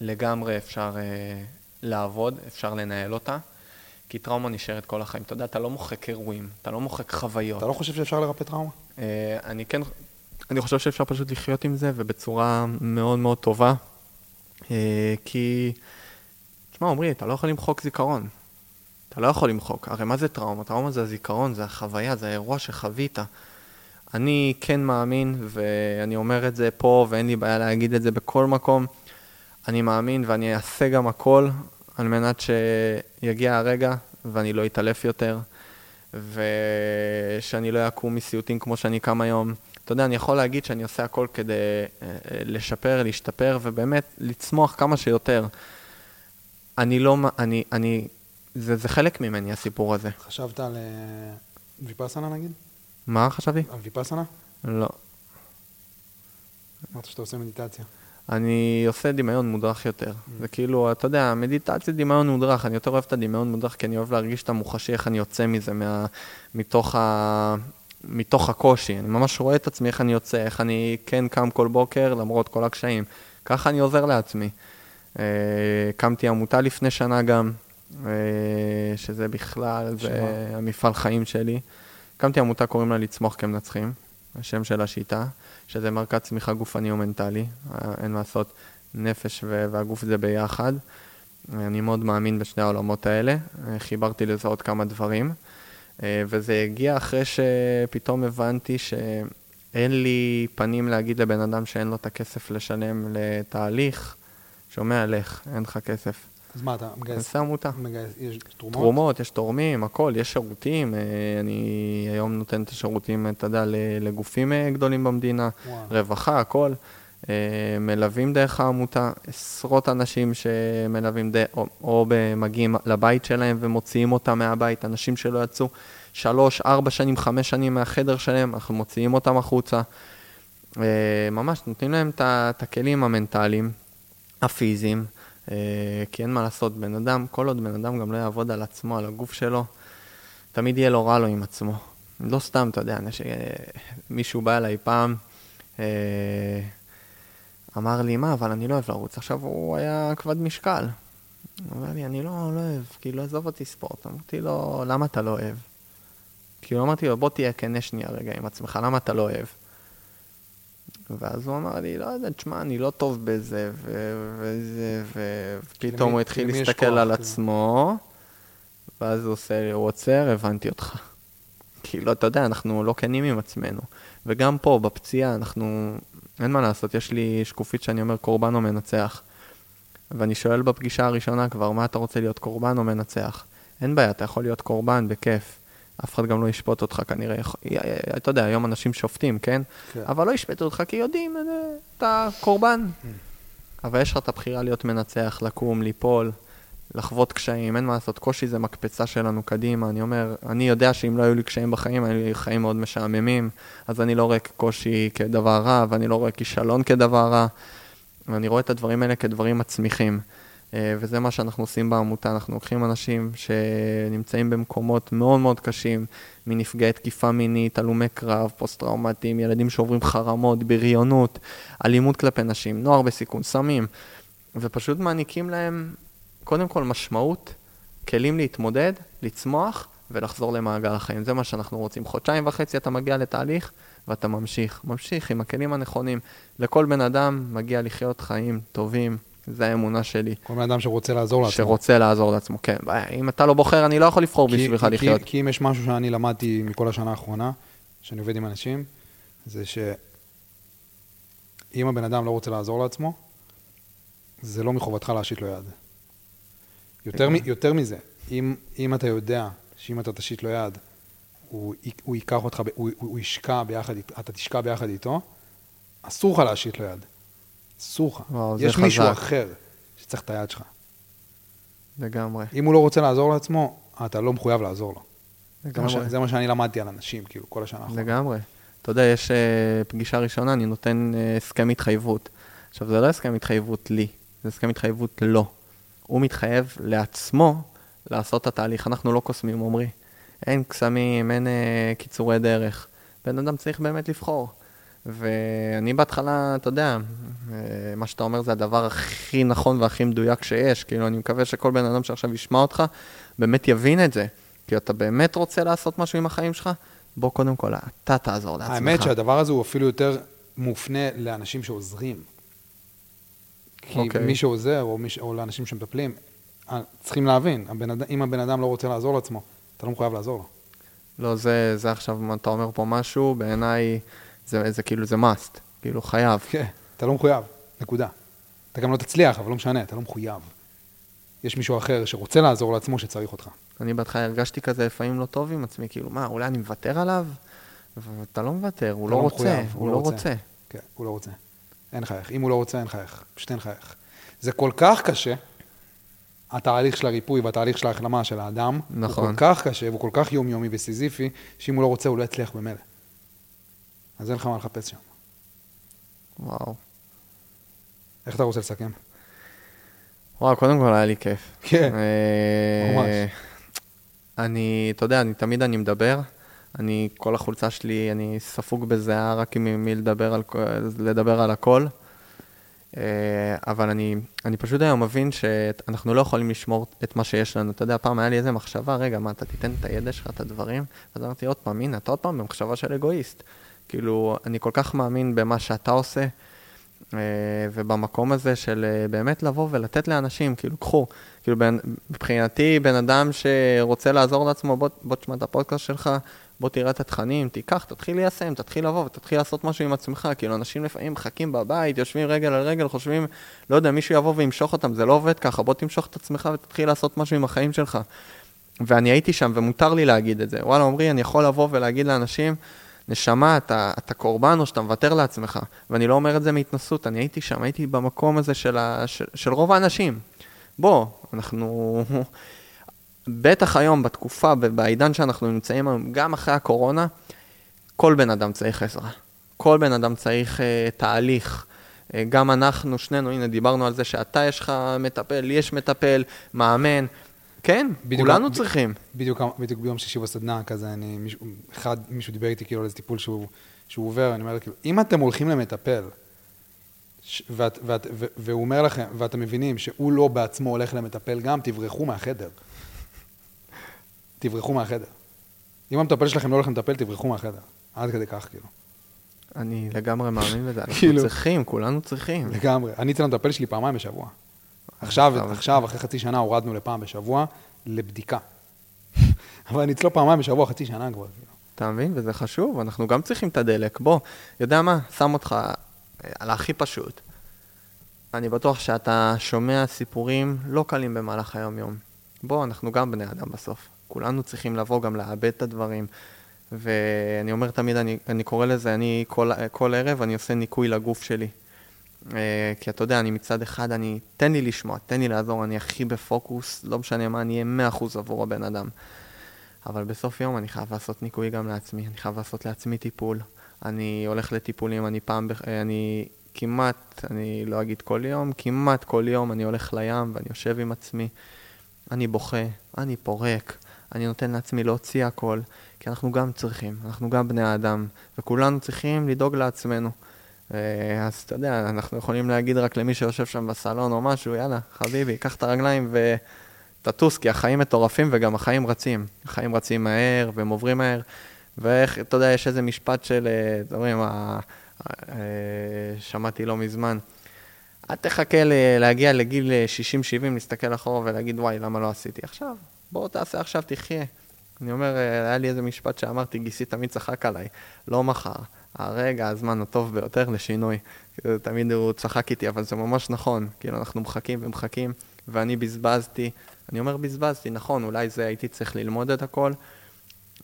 לגמרי אפשר אה, לעבוד, אפשר לנהל אותה, כי טראומה נשארת כל החיים. אתה יודע, אתה לא מוחק אירועים, אתה לא מוחק חוויות. אתה לא חושב שאפשר לרפא טראומה? אה, אני כן, אני חושב שאפשר פשוט לחיות עם זה, ובצורה מאוד מאוד טובה, אה, כי, תשמע, עמרי, אתה לא יכול למחוק זיכרון. אתה לא יכול למחוק. הרי מה זה טראומה? טראומה זה הזיכרון, זה החוויה, זה האירוע שחווית. אני כן מאמין, ואני אומר את זה פה, ואין לי בעיה להגיד את זה בכל מקום. אני מאמין ואני אעשה גם הכל על מנת שיגיע הרגע ואני לא אתעלף יותר, ושאני לא אקום מסיוטים כמו שאני קם היום. אתה יודע, אני יכול להגיד שאני עושה הכל כדי אה, אה, לשפר, להשתפר, ובאמת לצמוח כמה שיותר. אני לא, אני, אני, זה, זה חלק ממני, הסיפור הזה. חשבת על אה, ויפאסנה נגיד? מה חשבתי? על ויפאסנה? לא. אמרת שאתה עושה מדיטציה. אני עושה דמיון מודרך יותר. זה כאילו, אתה יודע, מדיטציה דמיון מודרך, אני יותר אוהב את הדמיון מודרך, כי אני אוהב להרגיש את המוחשי, איך אני יוצא מזה, מה, מתוך, ה, מתוך הקושי. אני ממש רואה את עצמי, איך אני יוצא, איך אני כן קם כל בוקר, למרות כל הקשיים. ככה אני עוזר לעצמי. אה, הקמתי עמותה לפני שנה גם, שזה בכלל, זה שמה? המפעל חיים שלי. הקמתי עמותה, קוראים לה לצמוח כמנצחים, השם של השיטה, שזה מרכז צמיחה גופני ומנטלי, אה, אין מה לעשות, נפש והגוף זה ביחד. אני מאוד מאמין בשני העולמות האלה, אה, חיברתי לזה עוד כמה דברים, אה, וזה הגיע אחרי שפתאום הבנתי שאין לי פנים להגיד לבן אדם שאין לו את הכסף לשלם לתהליך, שומע, לך, אין לך כסף. אז מה, אתה מגייס? נעשה עמותה. מגייס, יש תרומות? תרומות, יש תורמים, הכל, יש שירותים. אה, אני היום נותן את השירותים, אתה יודע, ל- לגופים אה, גדולים במדינה, וואו. רווחה, הכל. אה, מלווים דרך העמותה, עשרות אנשים שמלווים, ד... או, או מגיעים לבית שלהם ומוציאים אותם מהבית, אנשים שלא יצאו שלוש, ארבע שנים, חמש שנים מהחדר שלהם, אנחנו מוציאים אותם החוצה. אה, ממש נותנים להם את הכלים המנטליים, הפיזיים, אה, כי אין מה לעשות, בן אדם, כל עוד בן אדם גם לא יעבוד על עצמו, על הגוף שלו, תמיד יהיה לו רע לו עם עצמו. לא סתם, אתה יודע, מישהו בא אליי פעם, אמר לי, מה, אבל אני לא אוהב לרוץ. עכשיו הוא היה כבד משקל. הוא אומר לי, אני לא, לא אוהב, כאילו, עזוב אותי ספורט. אמרתי לו, למה אתה לא אוהב? כאילו, אמרתי לו, בוא תהיה כנה שנייה רגע עם עצמך, למה אתה לא אוהב? ואז הוא אמר לי, לא יודע, תשמע, אני לא טוב בזה, וזה, ופתאום הוא התחיל להסתכל על כאילו. עצמו, ואז הוא עושה, הוא עוצר, הבנתי אותך. כאילו, אתה יודע, אנחנו לא כנים עם עצמנו. וגם פה, בפציעה, אנחנו אין מה לעשות, יש לי שקופית שאני אומר קורבן או מנצח. ואני שואל בפגישה הראשונה כבר, מה אתה רוצה להיות קורבן או מנצח? אין בעיה, אתה יכול להיות קורבן, בכיף. אף אחד גם לא ישפוט אותך כנראה. אתה יודע, היום אנשים שופטים, כן? כן. אבל לא ישפטו אותך כי יודעים, אה, אתה קורבן. Mm. אבל יש לך את הבחירה להיות מנצח, לקום, ליפול. לחוות קשיים, אין מה לעשות, קושי זה מקפצה שלנו קדימה. אני אומר, אני יודע שאם לא היו לי קשיים בחיים, היו לי חיים מאוד משעממים, אז אני לא רואה קושי כדבר רע, ואני לא רואה כישלון כדבר רע, ואני רואה את הדברים האלה כדברים מצמיחים. אה, וזה מה שאנחנו עושים בעמותה, אנחנו לוקחים אנשים שנמצאים במקומות מאוד מאוד קשים, מנפגעי תקיפה מינית, הלומי קרב, פוסט-טראומטיים, ילדים שעוברים חרמות, בריונות, אלימות כלפי נשים, נוער בסיכון, סמים, ופשוט מעניקים להם קודם כל משמעות, כלים להתמודד, לצמוח ולחזור למעגל החיים. זה מה שאנחנו רוצים. חודשיים וחצי אתה מגיע לתהליך ואתה ממשיך. ממשיך עם הכלים הנכונים. לכל בן אדם מגיע לחיות חיים טובים. זו האמונה שלי. כל בן אדם שרוצה לעזור לעצמו. שרוצה לעזור לעצמו, כן. אם אתה לא בוחר, אני לא יכול לבחור כי, בשבילך כי, לחיות. כי, כי אם יש משהו שאני למדתי מכל השנה האחרונה, שאני עובד עם אנשים, זה שאם הבן אדם לא רוצה לעזור לעצמו, זה לא מחובתך להשית לו יד. יותר, מ, יותר מזה, אם, אם אתה יודע שאם אתה תשית לו יד, הוא, הוא ייקח אותך, הוא, הוא ישקע ביחד, אתה תשקע ביחד איתו, אסור לך להשית לו יד. אסור לך. יש מישהו. אחר שצריך את היד שלך. לגמרי. אם הוא לא רוצה לעזור לעצמו, אתה לא מחויב לעזור לו. לגמרי. זה מה, זה מה שאני למדתי על אנשים, כאילו, כל השנה האחרונה. לגמרי. אתה יודע, יש uh, פגישה ראשונה, אני נותן uh, הסכם התחייבות. עכשיו, זה לא הסכם התחייבות לי, זה הסכם התחייבות לו. הוא מתחייב לעצמו לעשות את התהליך. אנחנו לא קוסמים, עמרי. אין קסמים, אין אה, קיצורי דרך. בן אדם צריך באמת לבחור. ואני בהתחלה, אתה יודע, אה, מה שאתה אומר זה הדבר הכי נכון והכי מדויק שיש. כאילו, אני מקווה שכל בן אדם שעכשיו ישמע אותך, באמת יבין את זה. כי אתה באמת רוצה לעשות משהו עם החיים שלך, בוא קודם כל, אתה תעזור לעצמך. האמת שהדבר הזה הוא אפילו יותר מופנה לאנשים שעוזרים. כי okay. אוקיי. מי שעוזר, או, מי, או לאנשים שמטפלים, אה, צריכים להבין, הבן אם הבן אדם לא רוצה לעזור לעצמו, אתה לא מחויב לעזור לו. לא, זה, זה עכשיו, אתה אומר פה משהו, בעיניי זה, זה כאילו, זה must, כאילו חייב. כן, אתה לא מחויב, נקודה. אתה גם לא תצליח, אבל לא משנה, אתה לא מחויב. יש מישהו אחר שרוצה לעזור לעצמו שצריך אותך. אני בהתחלה הרגשתי כזה לפעמים לא טוב עם עצמי, כאילו, מה, אולי אני מוותר עליו? ואתה לא מוותר, הוא לא, לא רוצה, מחויב, הוא, הוא לא רוצה. רוצה. כן, הוא לא רוצה. אין איך. אם הוא לא רוצה, אין איך. פשוט אין איך. זה כל כך קשה, התהליך של הריפוי והתהליך של ההחלמה של האדם, נכון. הוא כל כך קשה והוא כל כך יומיומי וסיזיפי, שאם הוא לא רוצה, הוא לא יצליח במילא. אז אין לך מה לחפש שם. וואו. איך אתה רוצה לסכם? וואו, קודם כל היה לי כיף. כן, אה, ממש. אני, אתה יודע, אני תמיד אני מדבר, אני, כל החולצה שלי, אני ספוג בזיעה רק עם מי לדבר על, לדבר על הכל. אה, אבל אני, אני פשוט היום מבין שאנחנו לא יכולים לשמור את מה שיש לנו. אתה יודע, פעם היה לי איזה מחשבה, רגע, מה, אתה תיתן את הידע שלך, את הדברים? אז אמרתי, עוד פעם, הנה, אתה עוד פעם במחשבה של אגואיסט. כאילו, אני כל כך מאמין במה שאתה עושה, אה, ובמקום הזה של אה, באמת לבוא ולתת לאנשים, כאילו, קחו. כאילו, מבחינתי, בן אדם שרוצה לעזור לעצמו, בוא, בוא תשמע את הפודקאסט שלך, בוא תראה את התכנים, תיקח, תתחיל ליישם, תתחיל לבוא ותתחיל לעשות משהו עם עצמך. כאילו, אנשים לפעמים מחכים בבית, יושבים רגל על רגל, חושבים, לא יודע, מישהו יבוא וימשוך אותם, זה לא עובד ככה, בוא תמשוך את עצמך ותתחיל לעשות משהו עם החיים שלך. ואני הייתי שם, ומותר לי להגיד את זה. וואלה, עמרי, אני יכול לבוא ולהגיד לאנשים, נשמה, אתה, אתה קורבן או שאתה מוותר לעצמך. ואני לא אומר את זה מהתנסות, אני הייתי שם, הייתי במקום הזה של, ה, של, של רוב האנשים. בוא, אנחנו... בטח היום, בתקופה ובעידן שאנחנו נמצאים היום, גם אחרי הקורונה, כל בן אדם צריך עזרה. כל בן אדם צריך uh, תהליך. Uh, גם אנחנו, שנינו, הנה, דיברנו על זה שאתה יש לך מטפל, לי יש מטפל, מאמן. כן, בדיוק, כולנו ב, צריכים. בדיוק, בדיוק ביום שישי בסדנה, כזה, אני, מישהו, אחד, מישהו דיבר איתי כאילו על איזה טיפול שהוא, שהוא עובר, אני אומר, כאילו, אם אתם הולכים למטפל, ש, ואת, ואת, ו, והוא אומר לכם, ואתם מבינים שהוא לא בעצמו הולך למטפל גם, תברחו מהחדר. תברחו מהחדר. אם המטפל שלכם לא הולך למטפל, תברחו מהחדר. עד כדי כך, כאילו. אני לגמרי מאמין בזה, אנחנו כאילו, צריכים, כולנו צריכים. לגמרי. אני אצל המטפל שלי פעמיים בשבוע. עכשיו, עכשיו, אחרי חצי שנה הורדנו לפעם בשבוע, לבדיקה. אבל אני אצלו פעמיים בשבוע, חצי שנה כבר. כאילו. אתה מבין? וזה חשוב, אנחנו גם צריכים את הדלק. בוא, יודע מה? שם אותך על הכי פשוט. אני בטוח שאתה שומע סיפורים לא קלים במהלך היום-יום. בוא, אנחנו גם בני אדם בסוף. כולנו צריכים לבוא גם לעבד את הדברים. ואני אומר תמיד, אני, אני קורא לזה, אני כל, כל ערב אני עושה ניקוי לגוף שלי. אה, כי אתה יודע, אני מצד אחד, אני, תן לי לשמוע, תן לי לעזור, אני הכי בפוקוס, לא משנה מה, אני אהיה 100% עבור הבן אדם. אבל בסוף יום אני חייב לעשות ניקוי גם לעצמי, אני חייב לעשות לעצמי טיפול. אני הולך לטיפולים, אני פעם, אה, אני כמעט, אני לא אגיד כל יום, כמעט כל יום אני הולך לים ואני יושב עם עצמי. אני בוכה, אני פורק, אני נותן לעצמי להוציא הכל, כי אנחנו גם צריכים, אנחנו גם בני האדם, וכולנו צריכים לדאוג לעצמנו. אה, אז אתה יודע, אנחנו יכולים להגיד רק למי שיושב שם בסלון או משהו, יאללה, חביבי, קח את הרגליים ותטוס, כי החיים מטורפים וגם החיים רצים. החיים רצים מהר והם עוברים מהר. ואיך, אתה יודע, יש איזה משפט של, אה, יודע, אה, שמעתי לא מזמן. אל תחכה להגיע לגיל 60-70, להסתכל אחורה ולהגיד, וואי, למה לא עשיתי עכשיו? בוא תעשה עכשיו, תחיה. אני אומר, היה לי איזה משפט שאמרתי, גיסי תמיד צחק עליי, לא מחר. הרגע, הזמן הטוב ביותר לשינוי. כאילו, תמיד הוא צחק איתי, אבל זה ממש נכון. כאילו, אנחנו מחכים ומחכים, ואני בזבזתי, אני אומר בזבזתי, נכון, אולי זה הייתי צריך ללמוד את הכל.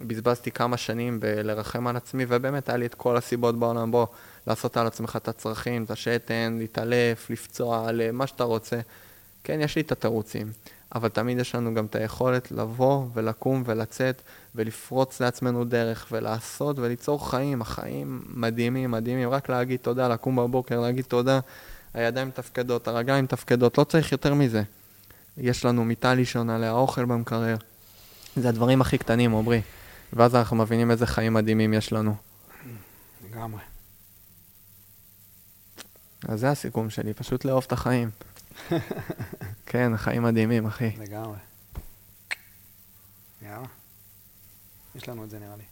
בזבזתי כמה שנים בלרחם על עצמי, ובאמת היה לי את כל הסיבות בעולם, בוא, לעשות על עצמך את הצרכים, את השתן, להתעלף, לפצוע, למה שאתה רוצה. כן, יש לי את התירוצים. אבל תמיד יש לנו גם את היכולת לבוא ולקום ולצאת ולפרוץ לעצמנו דרך ולעשות וליצור חיים. החיים מדהימים, מדהימים. רק להגיד תודה, לקום בבוקר, להגיד תודה. הידיים מתפקדות, הרגליים מתפקדות, לא צריך יותר מזה. יש לנו מיטה לישון עליה, אוכל במקרר. זה הדברים הכי קטנים, עמרי. ואז אנחנו מבינים איזה חיים מדהימים יש לנו. לגמרי. אז זה הסיכום שלי, פשוט לאהוב את החיים. כן, החיים מדהימים, אחי. לגמרי. יאללה. יש לנו את זה נראה לי.